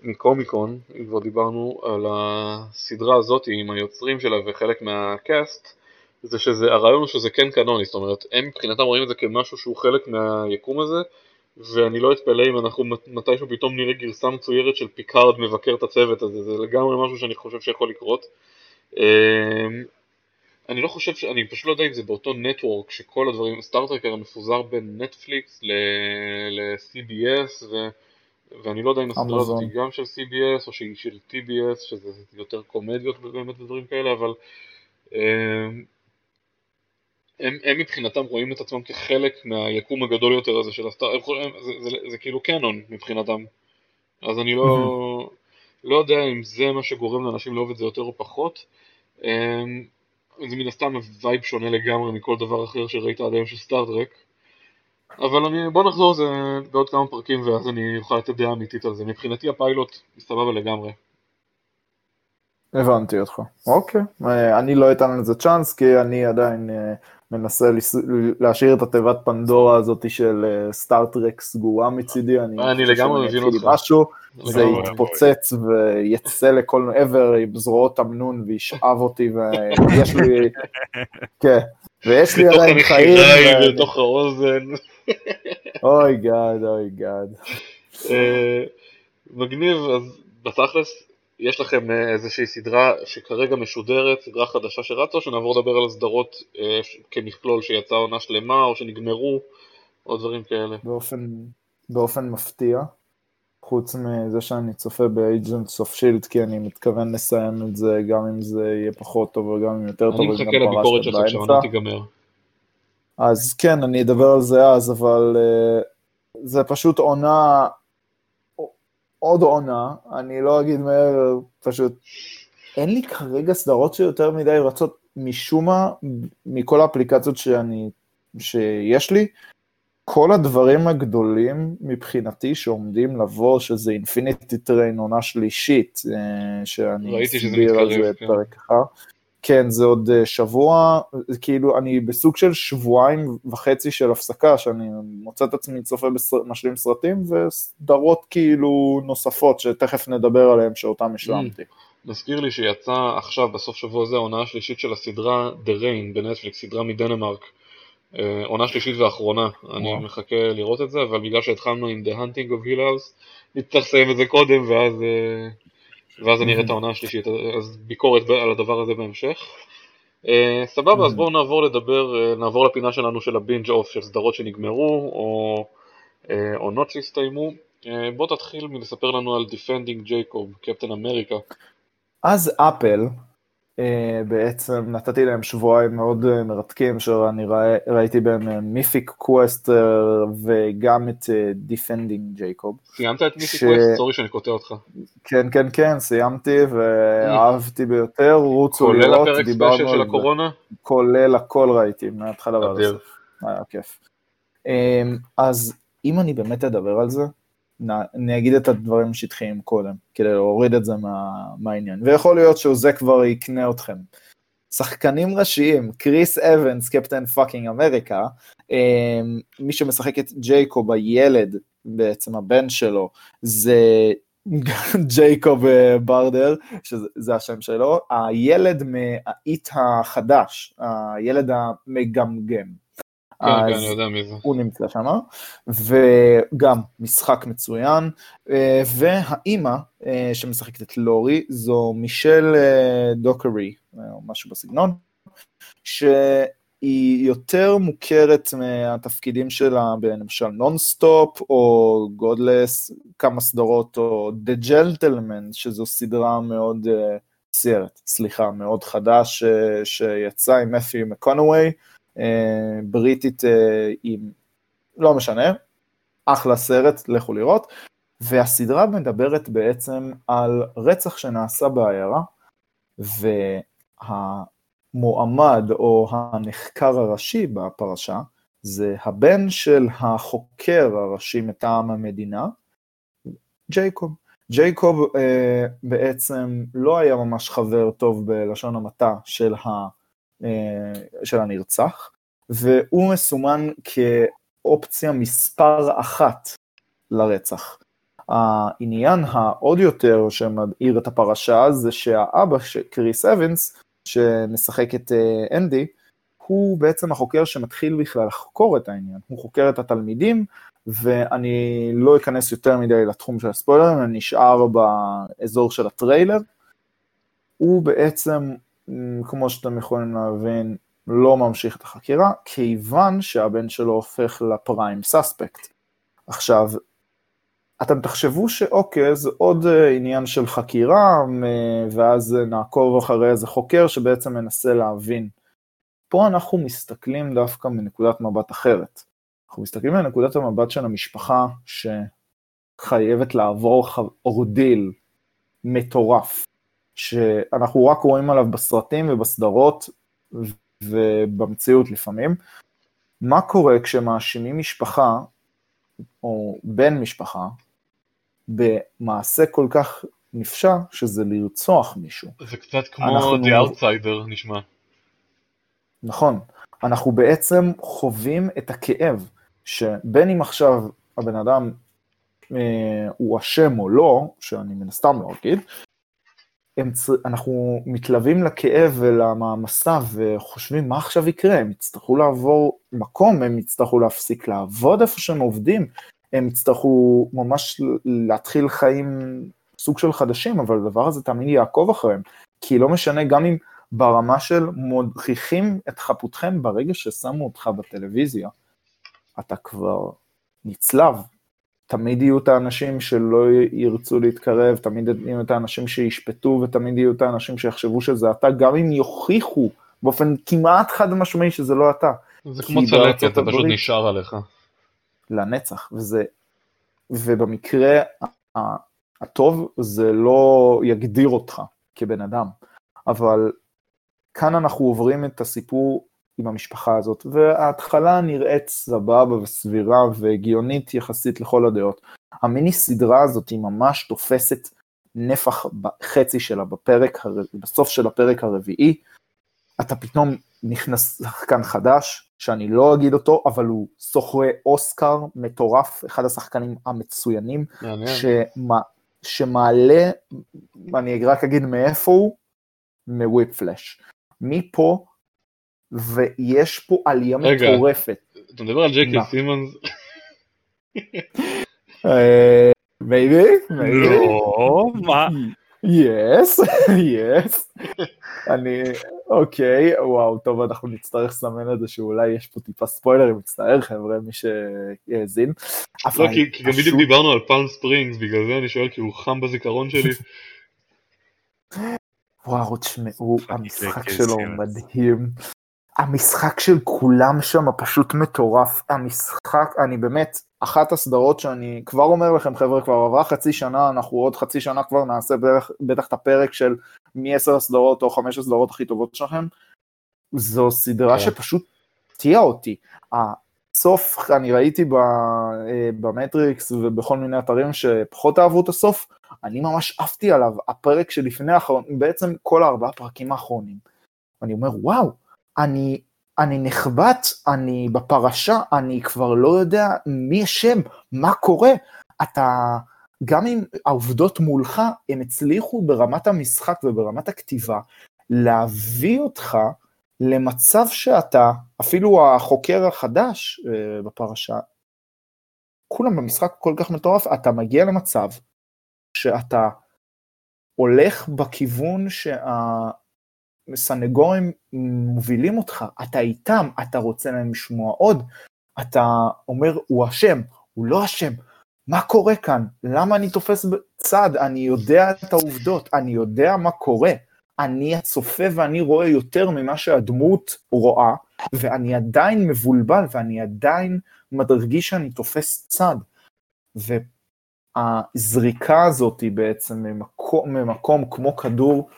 מ Comic-Con, כבר דיברנו על הסדרה הזאת עם היוצרים שלה וחלק מה cast, זה שזה, הרעיון הוא שזה כן קנוני, זאת אומרת, הם מבחינתם רואים את זה כמשהו שהוא חלק מהיקום הזה, ואני לא אתפלא אם אנחנו מתישהו פתאום נראה גרסה מצוירת של פיקארד מבקר את הצוות הזה, זה לגמרי משהו שאני חושב שיכול לקרות. אמ, אני לא חושב, ש... אני פשוט לא יודע אם זה באותו נטוורק שכל הדברים, סטארט-טרק הרי מפוזר בין נטפליקס ל-CBS ו... ואני לא יודע אם הסדרה הזאת היא גם של CBS או שהיא של TBS שזה יותר קומדיות באמת ודברים כאלה אבל אמ, הם, הם מבחינתם רואים את עצמם כחלק מהיקום הגדול יותר הזה של הסטארט, זה, זה, זה, זה כאילו קנון מבחינתם. אז אני לא, לא יודע אם זה מה שגורם לאנשים לאהוב את זה יותר או פחות זה מן הסתם vibe שונה לגמרי מכל דבר אחר שראית עד היום של Star Trek. אבל אני, בוא נחזור לזה בעוד כמה פרקים ואז אני אוכל לתת דעה אמיתית על זה. מבחינתי הפיילוט סבבה לגמרי. הבנתי אותך. אוקיי. אני לא אתן לזה צ'אנס כי אני עדיין אה, מנסה להשאיר את התיבת פנדורה הזאת של Star Trek אה, סגורה מצידי. אני לגמרי מבין אותך. משהו, זה יתפוצץ ויצא לכל עבר עם זרועות תמנון וישאב אותי ויש לי, כן, ויש לי עדיין חיים. בתוך האוזן. אוי גאד, אוי גאד. אה, מגניב, אז בתכלס יש לכם אה, איזושהי סדרה שכרגע משודרת, סדרה חדשה שרצה, או שנעבור לדבר על סדרות אה, כמכלול שיצאה עונה שלמה, או שנגמרו, או דברים כאלה? באופן, באופן מפתיע, חוץ מזה שאני צופה ב-Agents of Shield, כי אני מתכוון לסיים את זה, גם אם זה יהיה פחות טוב וגם אם יותר טוב, אני מחכה לביקורת שלך כשהעונה תיגמר. אז כן, אני אדבר על זה אז, אבל uh, זה פשוט עונה עוד עונה, אני לא אגיד מהר, פשוט אין לי כרגע סדרות שיותר מדי רצות משום מה, מכל האפליקציות שאני, שיש לי, כל הדברים הגדולים מבחינתי שעומדים לבוא, שזה Infinity Train עונה שלישית, אה, שאני אסביר על זה כן. פרק אחר. כן, זה עוד אה, שבוע, כאילו, אני בסוג של שבועיים וחצי של הפסקה, שאני מוצא את עצמי צופה במשלים סרטים, וסדרות כאילו נוספות, שתכף נדבר עליהן, שאותן השלמתי. נזכיר לי שיצא עכשיו, בסוף שבוע זה, העונה השלישית של הסדרה The Rain בנטפליקס, סדרה מדנמרק. אה, עונה שלישית ואחרונה, אני מחכה לראות את זה, אבל בגלל שהתחלנו עם The Haunting of Hill House, נצטרך לסיים את זה קודם, ואז... אה, ואז אני אראה את העונה השלישית, אז ביקורת על הדבר הזה בהמשך. אה, סבבה, אז בואו נעבור לדבר, אה, נעבור לפינה שלנו של ה binge off של סדרות שנגמרו, או עונות שהסתיימו. אה, בוא תתחיל מלספר לנו על Defending Jacob, Captain America. אז Apple אה, בעצם נתתי להם שבועיים מאוד אה, מרתקים, שאני ראיתי בהם Mythic Quest וגם את Defending אה, Jacob. סיימת את Mythic Quest? סורי שאני קוטע אותך. כן, כן, כן, סיימתי ואהבתי ביותר, רוצו לראות, כולל הפרק special של הקורונה? כולל הכל ראיתי, מההתחלה ועד הסוף. היה כיף. אז אם אני באמת אדבר על זה, אני אגיד את הדברים השטחיים קודם, כדי להוריד את זה מה, מהעניין. ויכול להיות שזה כבר יקנה אתכם. שחקנים ראשיים, קריס אבנס, Captain fucking America, מי שמשחק את ג'ייקוב, הילד, בעצם הבן שלו, זה <laughs> ג'ייקוב אה, ברדר, שזה השם שלו, הילד מה It החדש, הילד המגמגם. כן, כן, אני יודע מי זה. הוא נמצא שם, וגם משחק מצוין, אה, והאימא אה, שמשחקת את לורי זו מישל אה, דוקרי, או משהו בסגנון, שהיא יותר מוכרת מהתפקידים שלה בלמשל נונסטופ או Godless, כמה סדרות, או The Gentlemen, שזו סדרה מאוד, סרט, סליחה, מאוד חדש שיצא עם מת'יו מקונווי. אה, בריטית אה, עם, לא משנה, אחלה סרט, לכו לראות. והסדרה מדברת בעצם על רצח שנעשה בעיירה, והמועמד או הנחקר הראשי בפרשה זה הבן של החוקר הראשי מטעם המדינה, ג'ייקוב. ג'ייקוב אה, בעצם לא היה ממש חבר טוב בלשון המעטה של ה... אה, של הנרצח, והוא מסומן כאופציה מספר אחת לרצח. העניין העוד יותר שמדאיר את הפרשה זה שהאבא קריס אבנס, שמשחק את אה, אנדי, הוא בעצם החוקר שמתחיל בכלל לחקור את העניין. הוא חוקר את התלמידים, ואני לא אכנס יותר מדי לתחום של הספוילרים, אני נשאר באזור של הטריילר. הוא בעצם כמו שאתם יכולים להבין, לא ממשיך את החקירה, כיוון שהבן שלו הופך לפריים סאספקט. עכשיו, אתם תחשבו שאוקיי, זה עוד אה, עניין של חקירה, ואז נעקוב אחרי איזה חוקר שבעצם מנסה להבין. פה אנחנו מסתכלים דווקא מנקודת מבט אחרת. אנחנו מסתכלים מנקודת המבט של המשפחה שחייבת לעבור אורדיל מטורף שאנחנו רק רואים עליו בסרטים ובסדרות ובמציאות לפעמים. מה קורה כשמאשימים משפחה, או בן משפחה, במעשה כל כך נפשע, שזה לרצוח מישהו. זה קצת כמו אנחנו... The Outsider נשמע. נכון. אנחנו בעצם חווים את הכאב, שבין אם עכשיו הבן אדם אה, הוא אשם או לא, שאני מן הסתם לא אגיד. אנחנו מתלווים לכאב ולמעמסה וחושבים מה עכשיו יקרה, הם יצטרכו לעבור מקום, הם יצטרכו להפסיק לעבוד איפה שהם עובדים, הם יצטרכו ממש להתחיל חיים סוג של חדשים, אבל הדבר הזה תמיד יעקוב אחריהם, כי לא משנה גם אם ברמה של מוכיחים את חפותכם ברגע ששמו אותך בטלוויזיה, אתה כבר נצלב, תמיד יהיו את האנשים שלא ירצו להתקרב, תמיד יהיו את האנשים שישפטו ותמיד יהיו את האנשים שיחשבו שזה אתה, גם אם יוכיחו באופן כמעט חד משמעי שזה לא אתה. זה כמו צלקת, זה פשוט נשאר עליך. לנצח, וזה, ובמקרה הטוב זה לא יגדיר אותך כבן אדם, אבל כאן אנחנו עוברים את הסיפור עם המשפחה הזאת, וההתחלה נראית סבבה וסבירה והגיונית יחסית לכל הדעות. המיני סדרה הזאת היא ממש תופסת נפח בחצי שלה בפרק, בסוף של הפרק הרביעי, אתה פתאום נכנס שחקן חדש, שאני לא אגיד אותו, אבל הוא סוחרי אוסקר מטורף, אחד השחקנים המצוינים, שמה, שמעלה, אני רק אגיד מאיפה הוא, מ Whiplash. מפה ויש פה עלייה מטורפת. אתה מדבר על ג'קי סימונס? Maybe? לא, מה? Yes, yes. <laughs> אני, אוקיי, וואו, טוב, אנחנו נצטרך לסמן את זה שאולי יש פה טיפה ספוילר, אם מצטער חבר'ה, מי שיאזין. לא, כי גם בדיוק דיברנו על Palm Springs, בגלל זה אני שואל, כי הוא חם בזיכרון שלי. <laughs> וואו, תשמעו, המשחק שלו מדהים. המשחק של כולם שם פשוט מטורף. המשחק, אני באמת, אחת הסדרות שאני כבר אומר לכם, חבר'ה, כבר עברה חצי שנה, אנחנו עוד חצי שנה כבר נעשה בערך, בטח את הפרק של מי עשר הסדרות או חמש הסדרות הכי טובות שלכם. זו סדרה okay. כן. שפשוט הפתיעה אותי. הסוף, אני ראיתי אה, במטריקס ובכל מיני אתרים שפחות אהבו את הסוף, אני ממש עפתי עליו. הפרק שלפני האחרון, בעצם כל הארבעה פרקים האחרונים. אני אומר, וואו, אני, אני נחבט, אני בפרשה, אני כבר לא יודע מי אשם, מה קורה. אתה, גם אם העובדות מולך, הם הצליחו ברמת המשחק וברמת הכתיבה להביא אותך למצב שאתה, אפילו החוקר החדש uh, בפרשה, כולם במשחק כל כך מטורף, אתה מגיע למצב שאתה הולך בכיוון שה... סנגורים מובילים אותך, אתה איתם, אתה רוצה להם לשמוע עוד, אתה אומר, הוא אשם, הוא לא אשם, מה קורה כאן? למה אני תופס צד? אני יודע את העובדות, אני יודע מה קורה. אני הצופה ואני רואה יותר ממה שהדמות רואה, ואני עדיין מבולבל ואני עדיין מרגיש שאני תופס צד. והזריקה הזאת היא בעצם ממקום, ממקום כמו כדור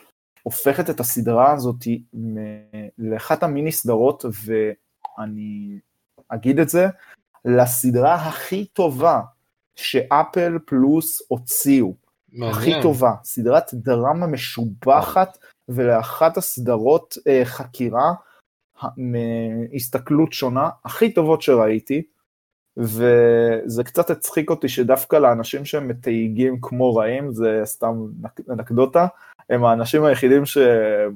הופכת את הסדרה הזאת לאחת המיני סדרות, ואני אגיד את זה, לסדרה הכי טובה שאפל פלוס הוציאו. מעניין. הכי טובה, סדרת דרמה משובחת, ולאחת הסדרות אה, חקירה מהסתכלות שונה הכי טובות שראיתי, וזה קצת הצחיק אותי שדווקא לאנשים שהם מתייגים כמו רעים, זה סתם אנקדוטה, הם האנשים היחידים שהם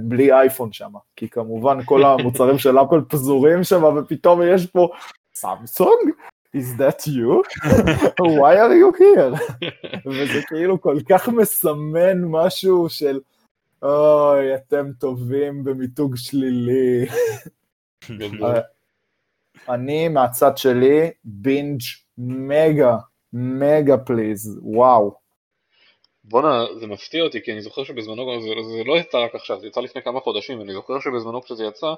בלי אייפון שם, כי כמובן כל המוצרים של אפל פזורים שם, ופתאום יש פה סמסונג? is that you? why are you here? וזה כאילו כל כך מסמן משהו של אוי, אתם טובים במיתוג שלילי. אני מהצד שלי, בינג' מגה, מגה פליז, וואו. בואנה, זה מפתיע אותי, כי אני זוכר שבזמנו, זה, זה לא יצא רק עכשיו, זה יצא לפני כמה חודשים, אני זוכר שבזמנו כשזה יצא,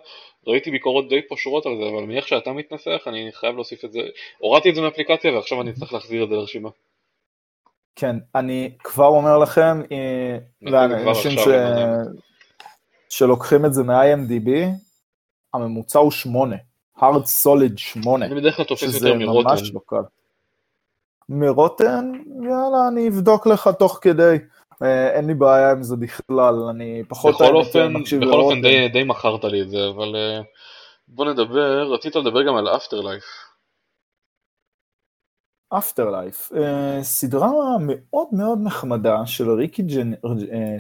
ראיתי ביקורות די פושרות על זה, אבל מאיך שאתה מתנסח, אני חייב להוסיף את זה, הורדתי את זה מאפליקציה ועכשיו אני צריך להחזיר את זה לרשימה. כן, אני כבר אומר לכם, אה, לאנשים ש... שלוקחים את זה מ-IMDb, הממוצע הוא 8, hard solid 8, אני בדרך כלל תופס יותר מרוטן. שזה ממש לא קל. מרוטן, יאללה, אני אבדוק לך תוך כדי. אה, אין לי בעיה עם זה בכלל, אני פחות... בכל אופן, בכל אופן די, די מכרת לי את זה, אבל אה, בוא נדבר, רצית לדבר גם על After Life. After Life, סדרה מאוד מאוד נחמדה של ריקי ג'ן... אה,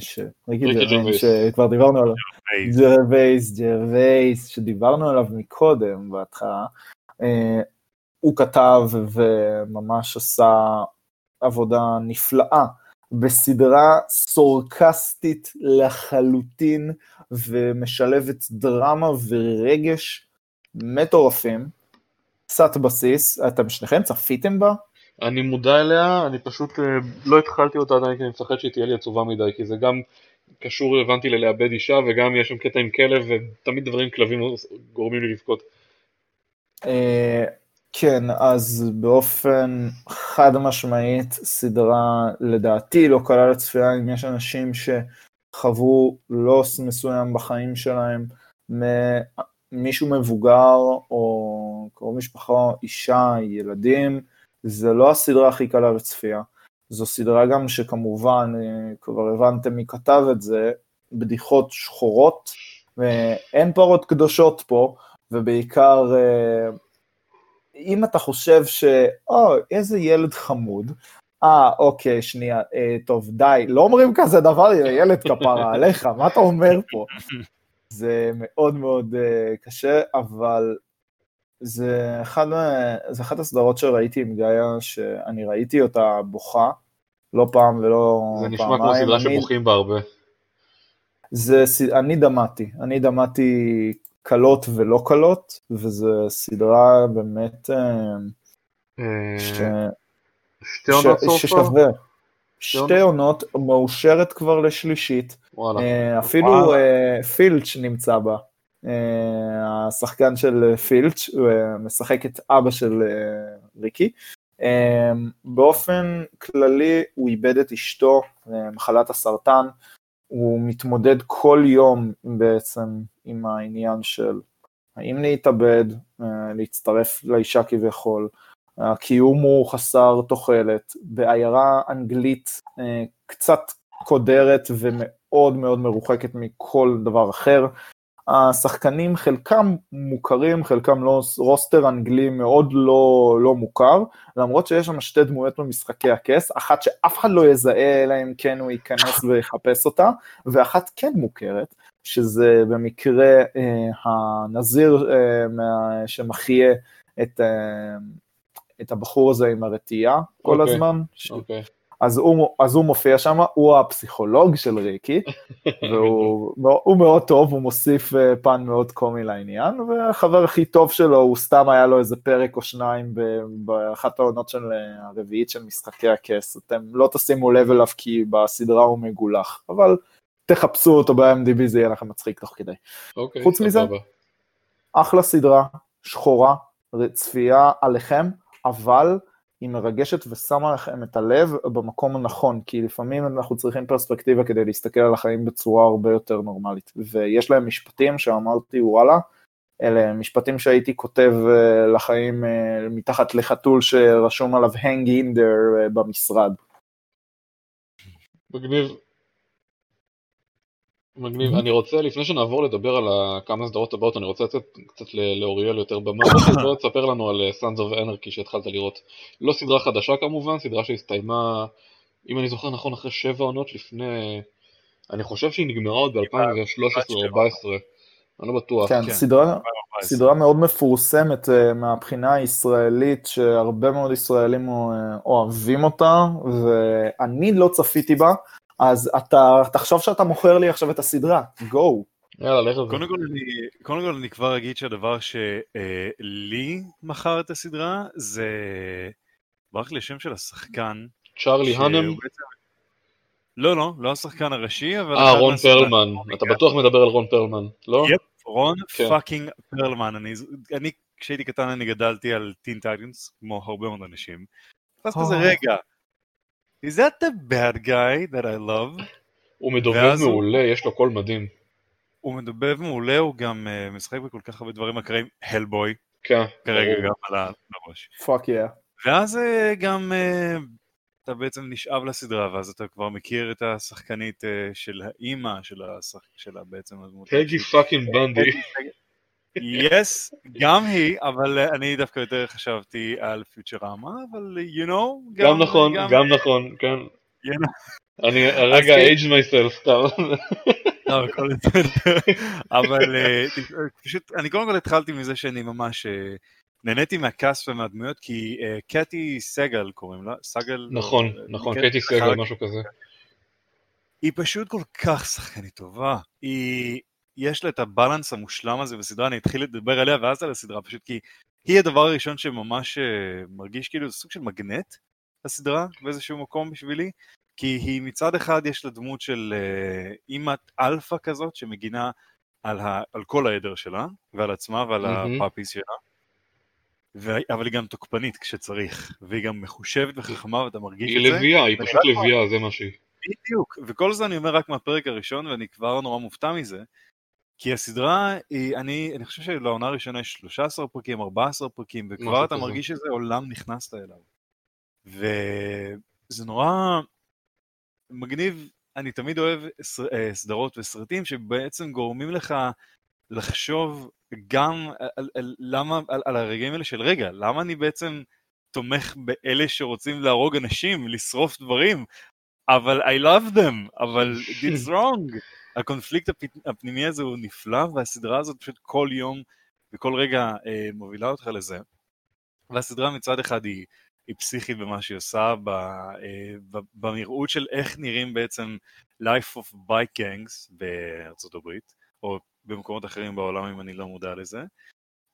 ריקי ג'רווייס, שכבר דיברנו עליו. ג'רווייס, ג'רווייס, שדיברנו עליו מקודם בהתחלה. הוא כתב וממש עשה עבודה נפלאה בסדרה סרקסטית לחלוטין ומשלבת דרמה ורגש מטורפים. קצת בסיס, אתם שניכם צפיתם בה? אני מודע אליה, אני פשוט אה, לא התחלתי אותה עדיין כי אני מפחד שהיא תהיה לי עצובה מדי, כי זה גם קשור, הבנתי, ללאבד אישה, וגם יש שם קטע עם כלב, ותמיד דברים כלבים גורמים לי לבכות. כן, אז באופן חד משמעית, סדרה לדעתי לא קלה לצפייה, אם יש אנשים שחוו לוס מסוים בחיים שלהם, מישהו מבוגר או קרוב משפחה, אישה, ילדים, זה לא הסדרה הכי קלה לצפייה. זו סדרה גם שכמובן, אה, כבר הבנתם מי כתב את זה, בדיחות שחורות, ואין פרות קדושות פה, ובעיקר אה, אם אתה חושב ש... או, איזה ילד חמוד, אה, אוקיי, שנייה, אה, טוב, די, לא אומרים כזה דבר ילד כפרה עליך, מה אתה אומר פה? זה מאוד מאוד uh, קשה, אבל זה אחד, זה אחת הסדרות שראיתי עם גאיה, שאני ראיתי אותה בוכה, לא פעם ולא פעמיים. זה נשמע כמו סדרה. שבוכים בה הרבה. זה, אני דמעתי, אני דמעתי קלות ולא קלות, וזו סדרה באמת... אה, אה, ש... שתי עונות? ששווה. שתי עונות, מאושרת כבר לשלישית. וואלה. אפילו פילץ' נמצא בה. השחקן של פילץ', משחק את אבא של ריקי. באופן כללי הוא איבד את אשתו, מחלת הסרטן, הוא מתמודד כל יום בעצם עם העניין של האם להתאבד, להצטרף לאישה כביכול, הקיום הוא חסר תוחלת, בעיירה אנגלית קצת קודרת ומאוד מאוד מרוחקת מכל דבר אחר. השחקנים חלקם מוכרים, חלקם לא, רוסטר אנגלי מאוד לא, לא מוכר, למרות שיש שם שתי דמויות במשחקי הכס, אחת שאף אחד לא יזהה אלא אם כן הוא ייכנס ויחפש אותה, ואחת כן מוכרת, שזה במקרה אה, הנזיר אה, מה, שמחיה את, אה, את הבחור הזה עם הרתיעה כל okay. אוקיי, הזמן. אוקיי. Okay. אז הוא, אז הוא מופיע שם, הוא הפסיכולוג של ריקי, <laughs> והוא מאוד טוב, הוא מוסיף אה, פן מאוד קומי לעניין, והחבר הכי טוב שלו, הוא סתם היה לו איזה פרק או שניים באחת העונות של אה, הרביעית של משחקי הכס, אתם לא תשימו לב אליו כי בסדרה הוא מגולח, אבל תחפשו אותו ב-MDB, זה יהיה לכם מצחיק תוך כדי. אוקיי, חוץ מזה, אחלה סדרה, שחורה, צפייה עליכם, אבל היא מרגשת ושמה לכם את הלב במקום הנכון, כי לפעמים אנחנו צריכים פרספקטיבה כדי להסתכל על החיים בצורה הרבה יותר נורמלית. ויש להם משפטים שאמרתי, וואלה, אלה משפטים שהייתי כותב אה, לחיים אה, מתחת לחתול שרשום עליו hang in there אה, במשרד. מגניב. מגניב. אני רוצה, לפני שנעבור לדבר על כמה סדרות הבאות, אני רוצה לתת קצת לאוריאל יותר במה. <coughs> בוא תספר לנו על אה, Sons of Anarchy שהתחלת לראות. לא סדרה חדשה כמובן, סדרה שהסתיימה, אם אני זוכר נכון, אחרי שבע עונות לפני... אני חושב שהיא נגמרה עוד ב-2013 או 2014. אני לא בטוח. כן, כן. סדרה, סדרה מאוד מפורסמת uh, מהבחינה הישראלית, שהרבה מאוד ישראלים uh, אוהבים אותה, ואני לא צפיתי בה, אז אתה תחשוב שאתה מוכר לי עכשיו את הסדרה, go. יאללה, לך על זה. קודם כל, אני, קודם כל אני כבר אגיד שהדבר שלי מכר את הסדרה זה... ברח לי השם של השחקן. צ'ארלי האנם? לא, לא, לא השחקן הראשי, אבל... אה, רון פרלמן. אתה בטוח מדבר על רון פרלמן, לא? Yep, רון כן. Fucking פרלמן. אני, אני, כשהייתי קטן אני גדלתי על Teen Titans, כמו הרבה מאוד אנשים. ואז כזה רגע, is that the bad guy that I love? הוא מדובב ואז הוא- מעולה, יש לו קול מדהים. הוא מדובב מעולה, הוא גם אה, משחק בכל כך הרבה דברים אחרים, Hellboy, כן, כרגע ברור. גם על הראש. Fuck yeah. ואז אה, גם אה, אתה בעצם נשאב לסדרה, ואז אתה כבר מכיר את השחקנית אה, של האימא של, השח... של בעצם הדמות. פגי. Fucking Bundy. Yes, גם היא, אבל אה, אני דווקא יותר חשבתי על פיוטרמה, אבל אה, you know, גם נכון, גם נכון, כן. you know, אני הרגע כן. age myself סתם. לא. אבל אה, פשוט, אני קודם כל התחלתי מזה שאני ממש אה, נהניתי מהקאסט ומהדמויות, כי אה, קטי סגל קוראים לה, סגל? נכון, אה, נכון, קטי קטי סגל, משהו כזה. היא פשוט כל כך שחקנית טובה. היא, יש לה את ה balance המושלם הזה בסדרה, אני אתחיל לדבר עליה ואז על הסדרה, פשוט כי היא הדבר הראשון שממש אה, מרגיש כאילו זה סוג של מגנט, הסדרה, באיזשהו מקום בשבילי, כי היא מצד אחד יש לה דמות של אה, אימת אלפא כזאת, שמגינה על, ה, על כל העדר שלה, ועל עצמה ועל מהמם. ה puppies שלה. ו... אבל היא גם תוקפנית כשצריך, והיא גם מחושבת וחכמה ואתה מרגיש היא את זה. לביאה, היא פשוט לביאה, זה מה שהיא. בדיוק, וכל זה אני אומר רק מהפרק הראשון, ואני כבר נורא מופתע מזה, כי הסדרה, היא, אני, אני חושב שלעונה הראשונה יש 13 פרקים, 14 פרקים, וכבר אתה כזה. מרגיש איזה עולם נכנסת אליו. וזה נורא מגניב, אני תמיד אוהב אה, סדרות וסרטים שבעצם גורמים לך לחשוב גם על, על, על, למה, על, על הרגעים האלה של רגע, למה אני בעצם תומך באלה שרוצים להרוג אנשים, לשרוף דברים, אבל I love them, אבל it's <laughs> wrong. הקונפליקט הפ- הפנימי הזה הוא נפלא, והסדרה הזאת פשוט כל יום וכל רגע אה, מובילה אותך לזה. והסדרה מצד אחד היא, היא פסיכית במה שהיא עושה, ב, אה, ב, בנראות של איך נראים בעצם life of bike gangs בארצות הברית, או במקומות אחרים בעולם אם אני לא מודע לזה.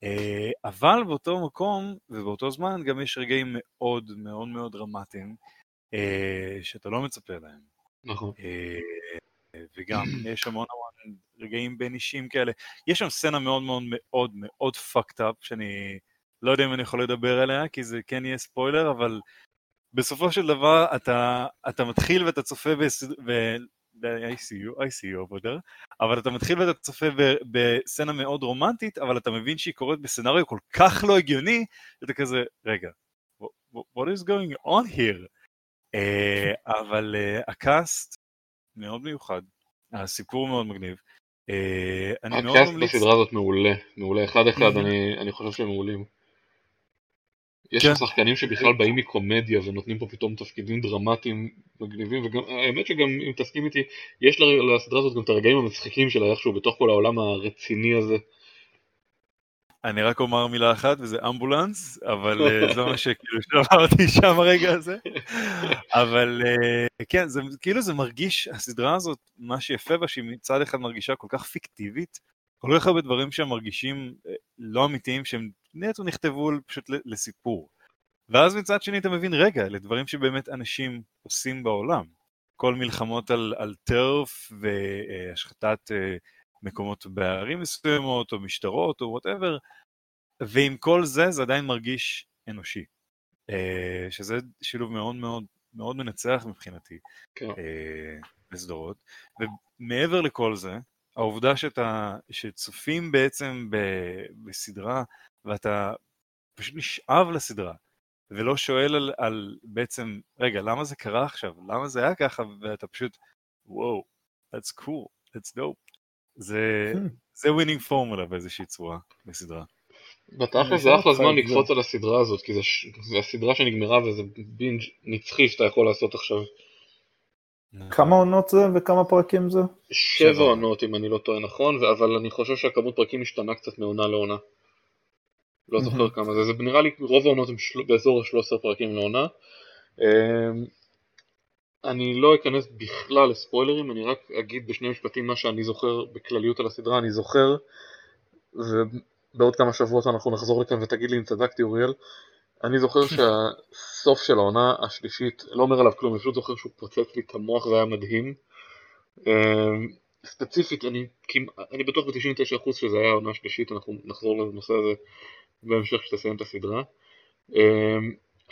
אה, אבל באותו מקום ובאותו זמן גם יש רגעים מאוד מאוד מאוד דרמטיים אה, שאתה לא מצפה להם. נכון. אה, וגם <clears throat> יש המון המון רגעים בין אישים כאלה. יש שם סצנה מאוד מאוד מאוד מאוד fucked up, שאני לא יודע אם אני יכול לדבר עליה, כי זה כן יהיה ספוילר, אבל בסופו של דבר אתה, אתה מתחיל ואתה צופה בסד... ב... ב- I see you, I see you over there, אבל אתה מתחיל ואתה צופה בסצנה מאוד רומנטית, אבל אתה מבין שהיא קורית בסצנריו כל כך לא הגיוני, שאתה כזה, רגע, what, what is going on here? אה, אבל אה, הקאסט מאוד מיוחד, הסיפור מאוד מגניב. אה, אני מאוד הקאסט ממליץ, בסדרה הזאת מעולה, מעולה, אחד אחד, Mhm. אני חושב שהם מעולים. יש כן. שחקנים שבכלל באים מקומדיה ונותנים פה פתאום תפקידים דרמטיים מגניבים, וגם האמת שגם אם תסכים איתי, יש לסדרה הזאת גם את הרגעים המצחיקים שלה איכשהו בתוך כל העולם הרציני הזה. אני רק אומר מילה אחת וזה אמבולנס, אבל אה, זה מה שכאילו שאמרתי שם הרגע הזה. אבל אה, כן, זה כאילו זה מרגיש, הסדרה הזאת, מה שיפה בה שהיא מצד אחד מרגישה כל כך פיקטיבית, כל כך הרבה דברים שהם מרגישים אה, לא אמיתיים, שהם נטו נכתבו פשוט לסיפור. ואז מצד שני אתה מבין, רגע, אלה דברים שבאמת אנשים עושים בעולם. כל מלחמות על, על טרף והשחתת אה, מקומות בערים מסוימות, או משטרות, או וואטאבר, ועם כל זה, זה עדיין מרגיש אנושי. אה, שזה שילוב מאוד מאוד מאוד מנצח מבחינתי כן. אה, בסדרות. ומעבר לכל זה, העובדה שאתה, שצופים בעצם ב, בסדרה, ואתה פשוט נשאב לסדרה, ולא שואל על, על בעצם, רגע, למה זה קרה עכשיו? למה זה היה ככה? ואתה פשוט, וואו, that's cool, that's dope. זה, Hmm. זה winning formula באיזושהי צורה בסדרה. בתכל'ס אני זה אחלה זמן את לקפוץ על הסדרה הזאת, כי זה הסדרה שנגמרה וזה בינג' נצחי שאתה יכול לעשות עכשיו. כמה עונות זה וכמה פרקים זה? שבע. עונות אם אני לא טועה נכון, אבל אני חושב שהכמות פרקים משתנה קצת מעונה לעונה. לא זוכר. כמה זה, זה נראה לי רוב העונות הם של... באזור ה-13 פרקים לעונה. אמ, אני לא אכנס בכלל לספוילרים, אני רק אגיד בשני משפטים מה שאני זוכר בכלליות על הסדרה, אני זוכר, ובעוד כמה שבועות אנחנו נחזור לכאן ותגיד לי אם צדקתי אוריאל, אני זוכר <laughs> שהסוף של העונה השלישית, לא אומר עליו כלום, אני פשוט זוכר שהוא פוצץ לי את המוח והיה מדהים. אמ, ספציפית, אני, כמעט- אני בטוח ב-99% שזה היה העונה השלישית, אנחנו נחזור לנושא הזה בהמשך כשתסיים את הסדרה.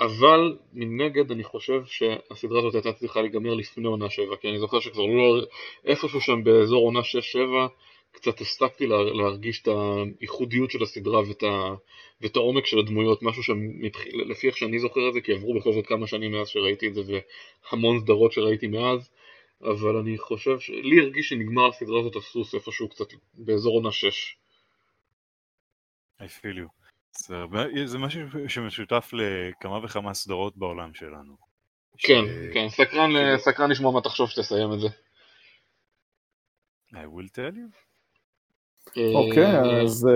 אבל מנגד אני חושב שהסדרה הזאת הייתה צריכה להיגמר לפני עונה 7, כי אני זוכר שכבר לא... איפשהו שם באזור עונה 6-7 קצת הפסקתי לה, להרגיש את הייחודיות של הסדרה ואת, ה, ואת העומק של הדמויות, משהו שלפי איך שאני זוכר את זה, כי עברו בכל זאת כמה שנים מאז שראיתי את זה והמון סדרות שראיתי מאז, אבל אני חושב, ש... לי הרגיש שנגמר הסדרה הזאת הסוס איפשהו קצת באזור עונה 6. I feel you. זה, זה משהו שמשותף לכמה וכמה סדרות בעולם שלנו. כן, ש... כן, סקרן, כאילו- סקרן לשמוע מה תחשוב שתסיים את זה. I will tell you. אוקיי, אה, אז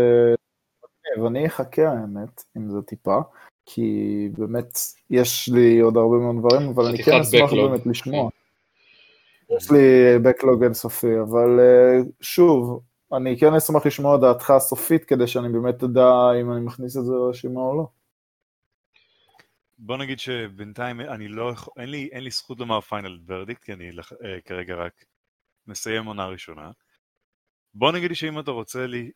אני אחכה האמת, אם זה טיפה, כי באמת יש לי עוד הרבה מאוד דברים, אבל אני כן אשמח באמת לשמוע. כן. יש לי backlog אינסופי, אבל אה, שוב, אני כן אשמח לשמוע את דעתך הסופית, כדי שאני באמת אדע אם אני מכניס את זה לרשימה או לא. בוא נגיד שבינתיים אני לא, אין לי, אין לי זכות לומר פיינל ורדיקט, כי אני אה, כרגע רק מסיים עונה ראשונה. בוא נגיד שאם אתה רוצה לי,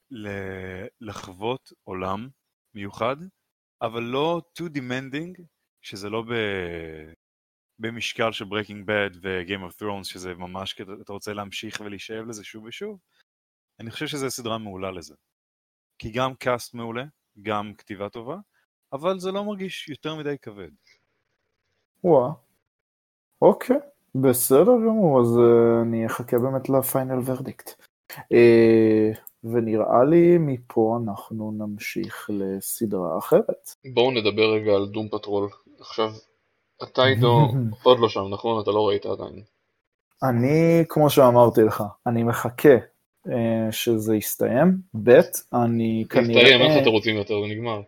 לחוות עולם מיוחד, אבל לא too demanding, שזה לא ב... במשקל של Breaking Bad ו-Game of Thrones, שזה ממש, אתה רוצה להמשיך ולהישאב לזה שוב ושוב, אני חושב שזו סדרה מעולה לזה. כי גם קאסט מעולה, גם כתיבה טובה, אבל זה לא מרגיש יותר מדי כבד. וואה, אוקיי, בסדר גמור, אז uh, אני אחכה באמת לפיינל ורדיקט. Uh, ונראה לי מפה אנחנו נמשיך לסדרה אחרת. בואו נדבר רגע על דום פטרול. עכשיו, אתה איתו <laughs> עוד לא שם, נכון? אתה לא ראית עדיין. אני, כמו שאמרתי לך, אני מחכה שזה יסתיים, ב', אני כנראה... יסתיים, איך אתם רוצים יותר, זה נגמר.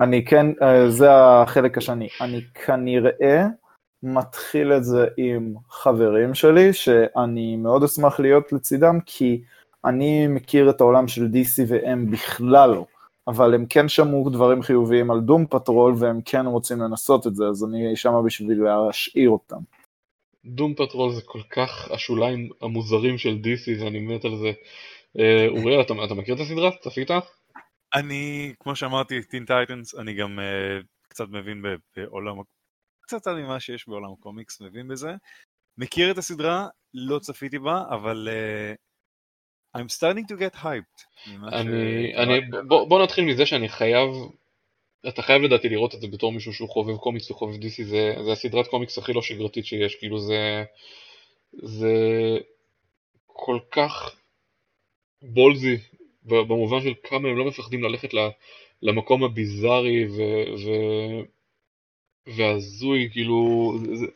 אני כן, אה, זה החלק השני, אני כנראה מתחיל את זה עם חברים שלי, שאני מאוד אשמח להיות לצידם, כי אני מכיר את העולם של DC והם בכלל לא, אבל הם כן שמעו דברים חיוביים על דום פטרול והם כן רוצים לנסות את זה, אז אני שמה בשביל להשאיר אותם. דום פטרול זה כל כך השוליים המוזרים של DC ואני מת על זה. אה, אוריאל, אתה, אתה מכיר את הסדרה? צפית? אני, כמו שאמרתי, טין טייטנס, אני גם uh, קצת מבין בעולם, קצת על מה שיש בעולם הקומיקס, מבין בזה. מכיר את הסדרה, לא צפיתי בה, אבל uh, I'm starting to get hyped. אני, ש... אני, בוא, בוא נתחיל מזה שאני חייב אתה חייב לדעתי לראות את זה בתור מישהו שהוא חובב קומיקס וחובב DC, זה, זה הסדרת קומיקס הכי לא שגרתית שיש, כאילו זה, זה כל כך בולזי, במובן של כמה הם לא מפחדים ללכת למקום הביזארי ו, ו, והזוי, כאילו, זה,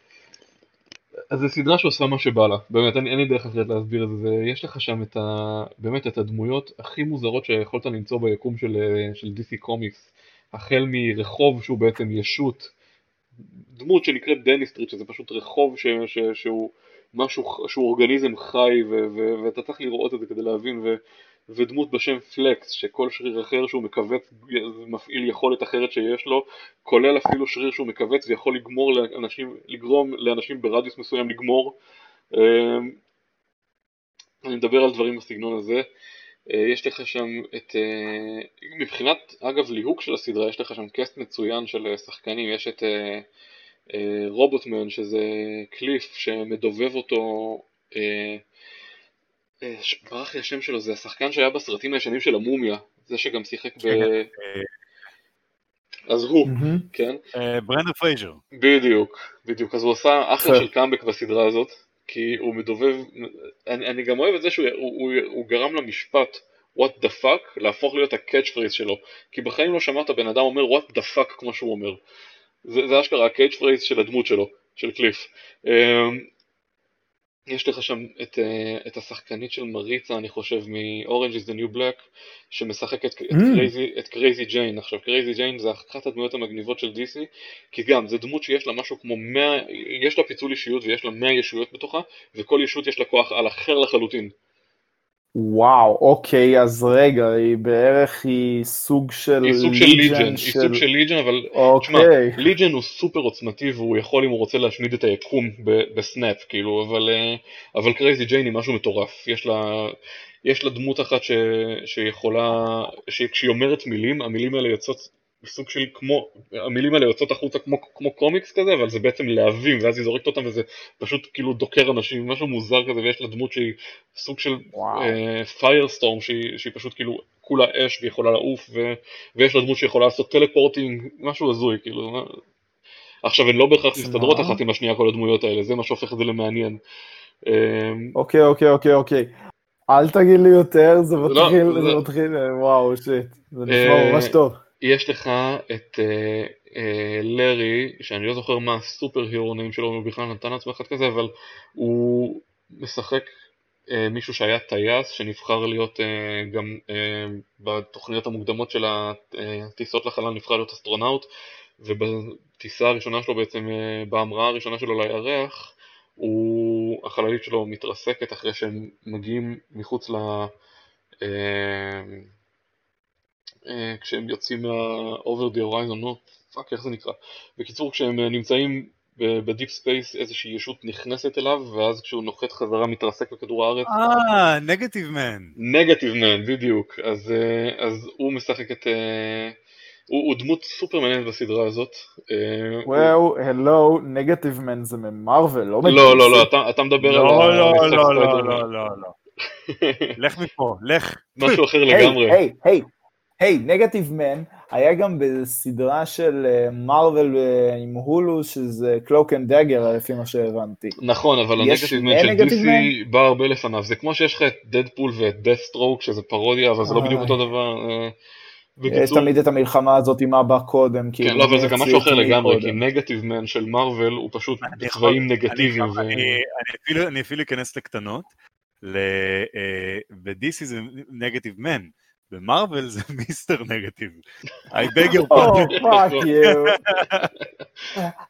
אז זו סדרה שעושה מה שבא לה, באמת, אין, אין לי דרך אחרת להסביר את זה, יש לך שם את ה, באמת את הדמויות הכי מוזרות שיכולת למצוא ביקום של, של DC קומיקס, החל מרחוב שהוא בעצם ישות, דמות שנקראת דני דה סטריט, שזה פשוט רחוב ש, ש, שהוא משהו, שהוא אורגניזם חי, ו, ו, ואתה צריך לראות את זה כדי להבין, ו, ודמות בשם פלקס, שכל שריר אחר שהוא מכווץ מפעיל יכולת אחרת שיש לו, כולל אפילו שריר שהוא מכווץ ויכול לגמור לאנשים, לגרום לאנשים ברדיוס מסוים לגמור. אמ, אני מדבר על דברים בסגנון הזה. אה, יש לך שם את, אה, מבחינת אגב ליהוק של הסדרה, יש לך שם קסט מצוין של אה, שחקנים, יש את רובוטמן שזה קליף שמדובב אותו, ברח לי השם שלו, זה השחקן שהיה בסרטים הישנים של המומיה, זה שגם שיחק ב... כן, אז הוא, כן? ברנדן פרייז'ר. בדיוק, בדיוק, אז הוא עשה אחלה של קאמבק בסדרה הזאת. כי הוא מדובב, אני, אני גם אוהב את זה שהוא הוא, הוא, הוא גרם למשפט what the fuck להפוך להיות ה catchphrase שלו, כי בחיים לא שמעת בן אדם אומר what the fuck כמו שהוא אומר. זה, זה אשכרה ה catchphrase של הדמות שלו, של קליף. יש לך שם את, אה, את השחקנית של מריצה, אני חושב, מ-Orange is the New Black, שמשחקת mm. את קרייזי ג'יין. עכשיו, קרייזי ג'יין זה אחת הדמויות המגניבות של DC, כי גם, זה דמות שיש לה משהו כמו 100, יש לה פיצול אישיות ויש לה 100 ישויות בתוכה, וכל ישות יש לה כוח על אחר לחלוטין. וואו, אוקיי, אז רגע, היא בערך היא סוג של היא סוג של ליג'ן, של... היא סוג של ליג'ן, אבל אוקיי. תשמע, ליג'ן הוא סופר עוצמתי והוא יכול אם הוא רוצה להשמיד את היקום ב snap, כאילו, אבל, אה, אבל קרייזי ג'יין היא משהו מטורף, יש לה, יש לה דמות אחת ש, שיכולה, שכשהיא אומרת מילים, המילים האלה יוצאות סוג של כמו, המילים האלה יוצאות החוצה כמו, כמו קומיקס כזה, אבל זה בעצם להבים, ואז היא זורקת אותם וזה פשוט כאילו דוקר אנשים, משהו מוזר כזה, ויש לה דמות שהיא סוג של פיירסטורם, uh, שהיא, שהיא פשוט כאילו כולה אש והיא יכולה לעוף, ו, ויש לה דמות שיכולה לעשות teleporting, משהו הזוי, כאילו. עכשיו הן לא בהכרח מסתדרות אחת עם השנייה כל הדמויות האלה, זה מה שהופך את זה למעניין. אמ, אוקיי, אוקיי, אוקיי, אוקיי. אל תגיד לי יותר, זה לא, מתחיל, זה מתחיל, וואו, shit, זה נשמע אה, ממש טוב. יש לך את אה, אה, לארי, שאני לא זוכר מה ה superhero name שלו, הוא בכלל נתן לעצמו אחד כזה, אבל הוא משחק מישהו שהיה טייס, שנבחר להיות גם בתוכניות המוקדמות של הטיסות לחלל, נבחר להיות אסטרונאוט, ובטיסה הראשונה שלו בעצם, בהמראה הראשונה שלו לירח, הוא, החללית שלו מתרסקת אחרי שהם מגיעים מחוץ ל... אה, אה, כשהם יוצאים מה-over the horizon, נו, fuck, איך זה נקרא? בקיצור, כשהם נמצאים ב deep space איזושהי ישות נכנסת אליו, ואז כשהוא נוחת חזרה מתרסק בכדור הארץ. אה, נגטיב מן. נגטיב מן, בדיוק. אז, אה, אז הוא משחק את... הוא, הוא דמות סופר מעניינת בסדרה הזאת. וואו, הלו, נגטיב מן זה ממרוויל, לא מגיע. לא, לא, לא, אתה, אתה מדבר לא, על לא, המשחק לא, לא, לא, לא, לא. לך מפה, לך. משהו אחר לגמרי. היי, היי, היי, נגטיב מן היה גם בסדרה של מרוויל עם הולו, שזה קלוק אנד דאגר, לפי מה שהבנתי. נכון, אבל הנגטיב מן של DC בא הרבה לפניו. זה כמו שיש לך את דדפול ואת דת'סטרוק, שזה פרודיה, אבל זה לא בדיוק אותו דבר. יש תמיד את המלחמה הזאת עם מה בא קודם. כן, לא, אבל זה גם משהו אחר לגמרי, כי נגטיב מן של מארוול הוא פשוט צבעים נגטיביים. אני אפילו אכנס לקטנות, ב-DC זה נגטיב מן. במרוויל זה <laughs> מיסטר נגטיב. I beg your pardon. Oh, fuck you.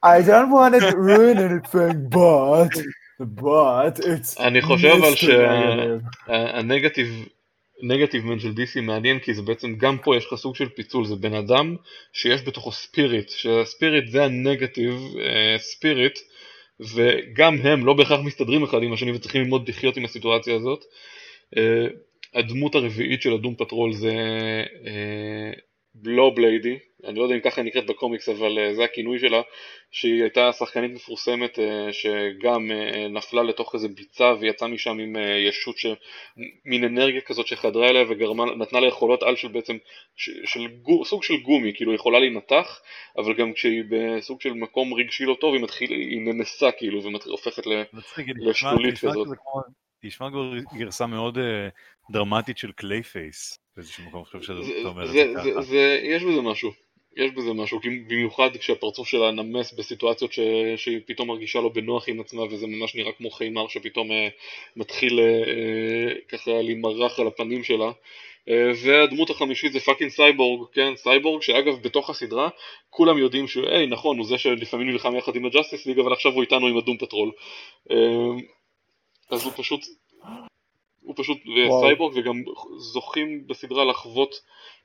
I don't want to ruin anything, but, but it's אני חושב אבל שהנגטיב נגטיב מן של DC מעניין כי זה בעצם גם פה יש לך סוג של פיצול, זה בן אדם שיש בתוכו spirit, שה spirit זה ה negative spirit וגם הם לא בהכרח מסתדרים אחד עם השני וצריכים ללמוד לחיות עם הסיטואציה הזאת. אה, הדמות הרביעית של הדום פטרול זה בלוב ליידי, אני לא יודע אם ככה נקראת בקומיקס אבל uh, זה הכינוי שלה, שהיא הייתה שחקנית מפורסמת uh, שגם נפלה לתוך איזה ביצה ויצאה משם עם ישות, ש... מין אנרגיה כזאת שחדרה אליה ונתנה לה יכולות על של בעצם, ש... של גו... סוג של גומי, כאילו יכולה להינתח, אבל גם כשהיא בסוג של מקום רגשי לא טוב היא מתחילה, היא נמסה כאילו והופכת ל... לשלולית כזאת. נשמע גרסה מאוד דרמטית של קליי פייס באיזשהו מקום, אני חושב שאתה אומר את זה ככה. יש בזה משהו. יש בזה משהו, במיוחד כשהפרצוף שלה נמס בסיטואציות ש... שהיא פתאום מרגישה לא בנוח עם עצמה וזה ממש נראה כמו חימר שפתאום אה, מתחיל אה, אה ככה להימרח על הפנים שלה. אה, והדמות החמישית זה fucking סייבורג, כן, סייבורג שאגב בתוך הסדרה כולם יודעים שהוא, היי נכון, הוא זה שלפעמים נלחם יחד עם הג'אסטיס ליג אבל עכשיו הוא איתנו עם הדום פטרול. אז הוא פשוט, הוא פשוט סייבורג וגם זוכים בסדרה לחוות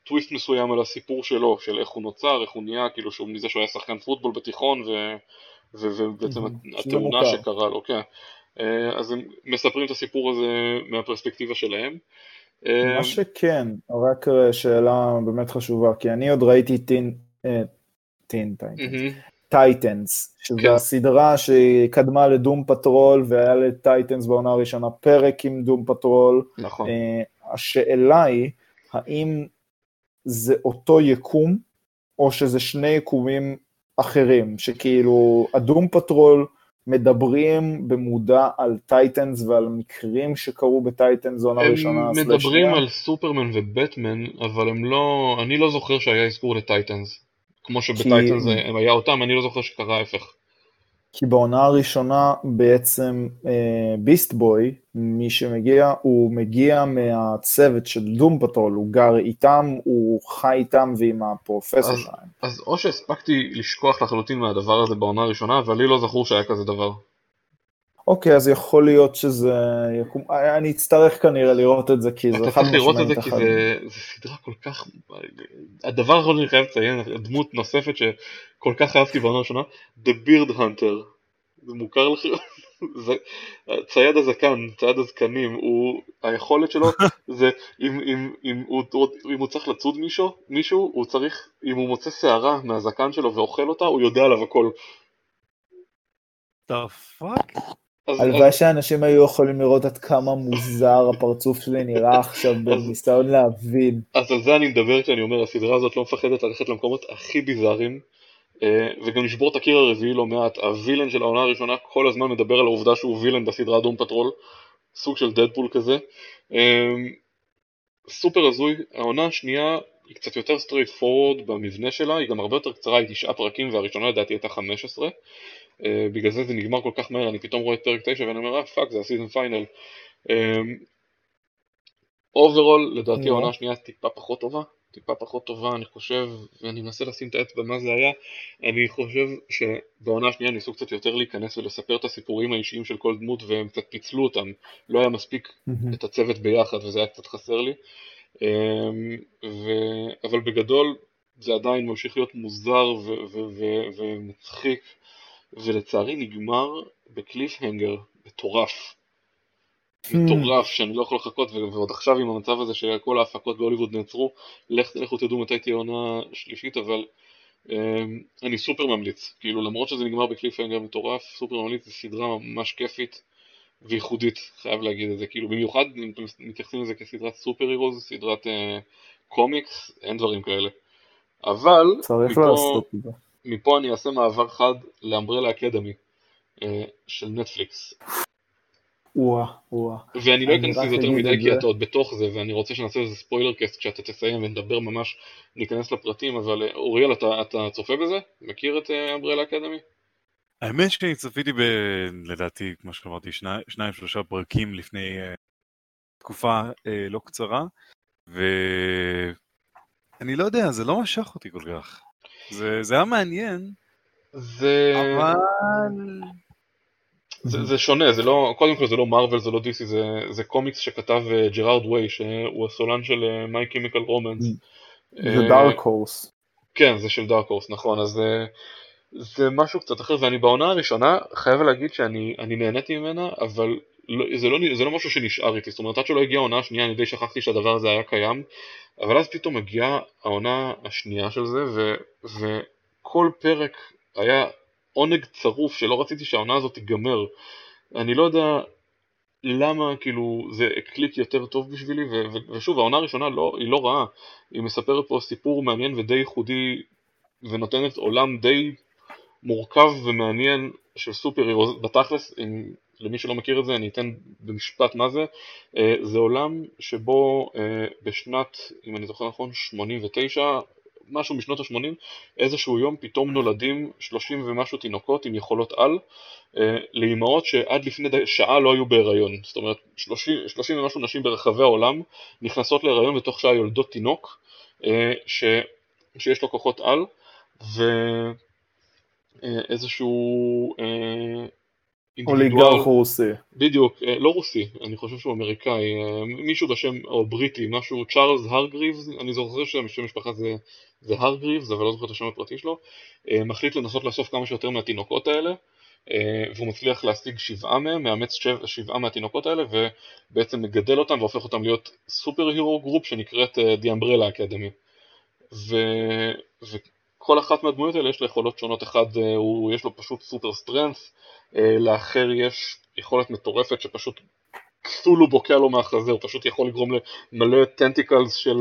טוויסט מסוים על הסיפור שלו, של איך הוא נוצר, איך הוא נהיה, כאילו שהוא מזה שהוא היה שחקן פוטבול בתיכון ו... ו... ובעצם התאונה שקרה לו, כן. אה, אז הם מספרים את הסיפור הזה מהפרספקטיבה שלהם. אה, מה שכן, רק אה, שאלה באמת חשובה, כי אני עוד ראיתי טין, טין טייטנס, שזה כן. הסדרה שקדמה לדום פטרול והיה לטייטנס בעונה הראשונה פרק עם דום פטרול. נכון. השאלה היא, האם זה אותו יקום, או שזה שני יקומים אחרים, שכאילו ה Doom Patrol מדברים במודע על טייטנס ועל מקרים שקרו בטייטנס זונה ראשונה. הם מדברים על סופרמן ובטמן, אבל הם לא, אני לא זוכר שהיה אזכור לטייטנס. כמו שבטייטנס כי... הם היו אותם, אני לא זוכר שקרה ההפך. כי בעונה הראשונה בעצם ביסט בוי, מי שמגיע, הוא מגיע מהצוות של Doom Patrol, הוא גר איתם, הוא חי איתם ועם הפרופסור שלהם. אז או שהספקתי לשכוח לחלוטין מהדבר הזה בעונה הראשונה, אבל לי לא זכור שהיה כזה דבר. אוקיי, אז יכול להיות שזה יקום, אני אצטרך כנראה לראות את זה, כי זה חד משמעית. אתה צריך לראות את זה כי זה, זה סדרה כל כך, הדבר האחרון שאני חייב לציין, דמות נוספת שכל כך אהבתי בעונה הראשונה, The Beard Hunter. זה מוכר לכם? <laughs> צייד הזקן, צייד הזקנים, הוא, היכולת שלו <laughs> זה אם, אם, אם, הוא, אם הוא צריך לצוד מישהו, מישהו, הוא צריך, אם הוא מוצא שערה מהזקן שלו ואוכל אותה, הוא יודע עליו הכל. The fuck? הלוואי שאנשים היו יכולים לראות עד כמה מוזר הפרצוף שלי נראה עכשיו בניסיון להבין. אז על זה אני מדבר כשאני אומר, הסדרה הזאת לא מפחדת ללכת למקומות הכי ביזאריים, אה, וגם לשבור את הקיר הרביעי לא מעט. הווילן של העונה הראשונה כל הזמן מדבר על העובדה שהוא וילן בסדרה דום פטרול, סוג של דדפול כזה. אה, סופר הזוי, העונה השנייה היא קצת יותר straightforward במבנה שלה, היא גם הרבה יותר קצרה, היא תשעה פרקים והראשונה לדעתי הייתה חמש עשרה. אה, בגלל זה זה נגמר כל כך מהר, אני פתאום רואה את פרק 9 ואני אומר, אה fuck, זה ה season finale. overall, לדעתי העונה השנייה טיפה פחות טובה, טיפה פחות טובה, אני חושב, ואני מנסה לשים את האצבע מה זה היה, אני חושב שבעונה השנייה ניסו קצת יותר להיכנס ולספר את הסיפורים האישיים של כל דמות והם קצת פיצלו אותם, לא היה מספיק את הצוות ביחד וזה היה קצת חסר לי, um, ו... אבל בגדול זה עדיין ממשיך להיות מוזר ומצחיק. ולצערי נגמר בקליף הנגר מטורף. Hmm. מטורף שאני לא יכול לחכות ועוד עכשיו עם המצב הזה שכל ההפקות בהוליווד נעצרו לך לכו תדעו מתי תהיה עונה שלישית אבל אמ, אני סופר ממליץ כאילו למרות שזה נגמר בקליף הנגר מטורף סופר ממליץ זו סדרה ממש כיפית וייחודית חייב להגיד את זה כאילו במיוחד אם אתם מתייחסים לזה כסדרת superheroes סדרת אה, קומיקס אין דברים כאלה אבל צריך מפה, לעשות את זה מפה אני אעשה מעבר חד ל Umbrella Academy אה, של נטפליקס. וואו, וואו. ואני לא אכנס לזה יותר מדי כי אתה עוד בתוך זה ואני רוצה שנעשה איזה spoiler cast כשאתה תסיים ונדבר ממש, ניכנס לפרטים, אבל אה, אוריאל אתה, אתה צופה בזה? מכיר את Umbrella Academy? האמת שאני צפיתי ב... לדעתי, כמו שאמרתי, שני, שניים שלושה פרקים לפני אה, תקופה אה, לא קצרה, ואני לא יודע, זה לא משך אותי כל כך. זה, זה היה מעניין, זה... אבל... זה, זה שונה, זה לא, קודם כל זה לא מרוויל, זה לא דיסי, זה, זה קומיקס שכתב אה, ג'רארד ווי, שהוא הסולן של My Chemical Romance. זה דארק הורס. כן, זה של דארק הורס, נכון, אז uh, זה משהו קצת אחר, ואני בעונה הראשונה חייב להגיד שאני נהניתי ממנה, אבל זה, לא, זה לא משהו שנשאר איתי, זאת אומרת עד שלא הגיעה העונה השנייה אני די שכחתי שהדבר הזה היה קיים, אבל אז פתאום מגיעה העונה השנייה של זה, ו, וכל פרק היה עונג צרוף שלא רציתי שהעונה הזאת תיגמר. אני לא יודע למה כאילו זה הקליק יותר טוב בשבילי, ו, ו, ושוב העונה הראשונה לא, היא לא רעה, היא מספרת פה סיפור מעניין ודי ייחודי ונותנת עולם די מורכב ומעניין של סופר הירו, בתכלס, אם למי שלא מכיר את זה אני אתן במשפט מה זה, אה, זה עולם שבו אה, בשנת, אם אני זוכר נכון, 89, משהו משנות ה-80, איזשהו יום פתאום נולדים 30 ומשהו תינוקות עם יכולות על אה, לאימהות שעד לפני שעה לא היו בהיריון, זאת אומרת 30, 30 ומשהו נשים ברחבי העולם נכנסות להיריון ותוך שעה יולדות תינוק ש, שיש לו כוחות על ואיזשהו אוליגרך רוסי. בדיוק, אה, לא רוסי, אני חושב שהוא אמריקאי, אה, מישהו בשם, או בריטי, משהו, צ'ארלס הרגריבס, אני זוכר שהשם משפחה זה, זה הרגריבס, אבל לא זוכר את השם הפרטי שלו, אה, מחליט לנסות לאסוף כמה שיותר מהתינוקות האלה, והוא מצליח להשיג שבעה מהם, מאמץ שבעה מהתינוקות האלה, ובעצם מגדל אותם והופך אותם להיות superhero group שנקראת The Umbrella Academy. ו... כל אחת מהדמויות האלה יש לה יכולות שונות, אחד הוא, יש לו פשוט super strength, אה, לאחר יש יכולת מטורפת שפשוט קת'ולהו בוקע לו מהחזה, הוא פשוט יכול לגרום למלא tentacles של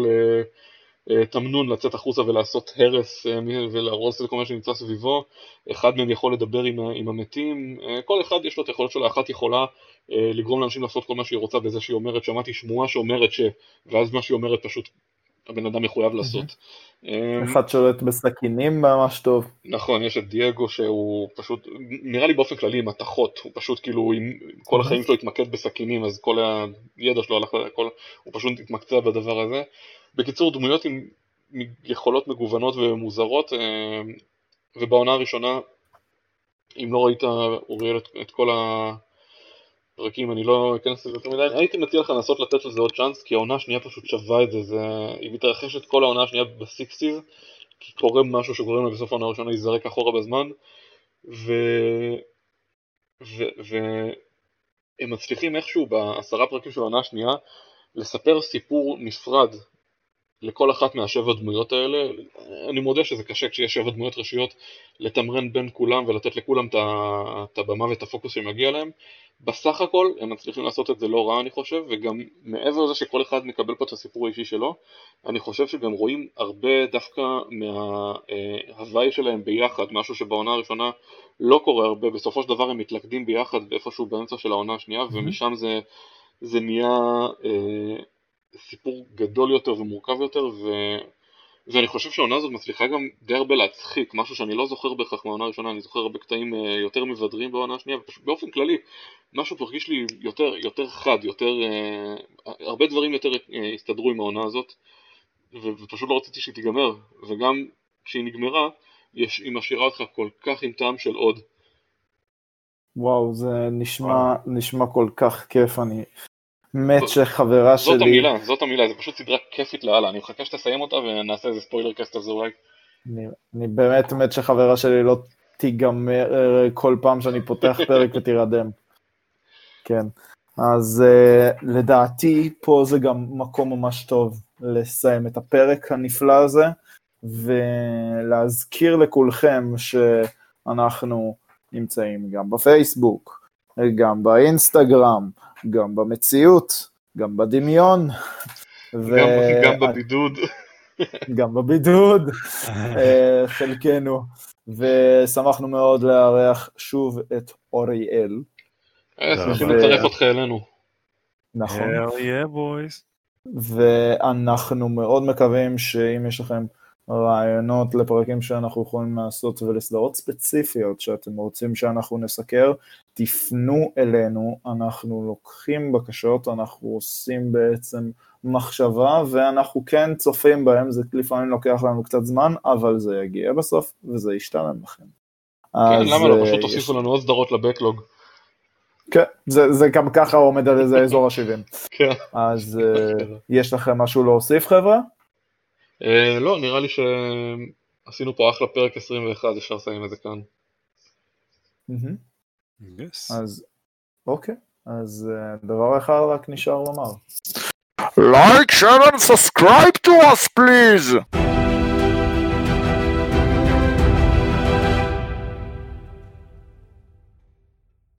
אה, תמנון לצאת החוצה ולעשות הרס ולהרוס את כל מה שנמצא סביבו, אחד מהם יכול לדבר עם, עם המתים, כל אחד יש לו את היכולת שלו, אחת יכולה לגרום לאנשים לעשות כל מה שהיא רוצה בזה שהיא אומרת, שמעתי שמועה שאומרת ש... ואז מה שהיא אומרת פשוט הבן אדם מחויב לעשות. אמ, אחד שולט בסכינים ממש טוב. נכון, יש את דייגו שהוא פשוט, נראה לי באופן כללי עם מתכות, הוא פשוט כאילו, עם כל החיים שלו התמקד בסכינים, אז כל הידע שלו הלך, כל, הוא פשוט התמקצע בדבר הזה. בקיצור, דמויות עם יכולות מגוונות ומוזרות, אמ, ובעונה הראשונה, אם לא ראית, אוריאל, את, את כל ה... פרקים, אני לא אכנס לזה יותר מדי, הייתי מציע לך לנסות לתת לזה עוד צ'אנס, כי העונה השנייה פשוט שווה את זה, זה... היא מתרחשת כל העונה השנייה בסיקסטיז, כי קורה משהו שגורם לה בסוף העונה הראשונה להיזרק אחורה בזמן, ו... והם מצליחים איכשהו בעשרה פרקים של העונה השנייה לספר סיפור נפרד לכל אחת מהשבע דמויות האלה. אני מודה שזה קשה כשיש שבע דמויות ראשיות לתמרן בין כולם ולתת לכולם את הבמה ואת הפוקוס שמגיע להם. בסך הכל הם מצליחים לעשות את זה לא רע אני חושב, וגם מעבר לזה שכל אחד מקבל פה את הסיפור האישי שלו, אני חושב שגם רואים הרבה דווקא מההוואי שלהם ביחד, משהו שבעונה הראשונה לא קורה הרבה, בסופו של דבר הם מתלכדים ביחד באיפשהו באמצע של העונה השנייה, mm-hmm. ומשם זה, זה נהיה אה, סיפור גדול יותר ומורכב יותר, ו... ואני חושב שהעונה הזאת מצליחה גם די הרבה להצחיק, משהו שאני לא זוכר בהכרח מהעונה הראשונה, אני זוכר הרבה קטעים אה, יותר מבדרים בעונה השנייה, באופן כללי, משהו פה הרגיש לי יותר, יותר חד, יותר, אה, הרבה דברים יותר אה, הסתדרו עם העונה הזאת, ופשוט לא רציתי שהיא תיגמר, וגם כשהיא נגמרה, יש, היא משאירה אותך כל כך עם טעם של עוד. וואו, זה נשמע, נשמע כל כך כיף, אני מת שחברה שלי... זאת המילה, זאת המילה, זה פשוט סדרה כיפית לאללה, אני מחכה שתסיים אותה ונעשה איזה ספוילר קאסט על זה אולי. אני, אני באמת מת שחברה שלי לא תיגמר כל פעם שאני פותח <laughs> פרק ותירדם. כן, אז uh, לדעתי פה זה גם מקום ממש טוב לסיים את הפרק הנפלא הזה, ולהזכיר לכולכם שאנחנו נמצאים גם בפייסבוק, גם באינסטגרם, גם במציאות, גם בדמיון. ו... גם בבידוד. <laughs> גם בבידוד, <laughs> אה, חלקנו. ושמחנו מאוד לארח שוב את אוריאל. אה, שמחים לצרף אותך אלינו. נכון. Hell yeah boys. ואנחנו מאוד מקווים שאם יש לכם רעיונות לפרקים שאנחנו יכולים לעשות ולסדרות ספציפיות שאתם רוצים שאנחנו נסקר, תפנו אלינו, אנחנו לוקחים בקשות, אנחנו עושים בעצם מחשבה ואנחנו כן צופים בהם, זה לפעמים לוקח לנו קצת זמן, אבל זה יגיע בסוף וזה ישתלם לכם. כן, למה לא? פשוט תוסיפו לנו עוד סדרות לבקלוג. כן, זה, זה גם ככה עומד על איזה אזור ה-70. כן. אז uh, <laughs> יש לכם משהו להוסיף חבר'ה? Uh, לא, נראה לי שעשינו פה אחלה פרק 21, אפשר לסיים את זה כאן. Yes. אז אוקיי, אז uh, דבר אחד רק נשאר לומר. Like, share and subscribe to us please!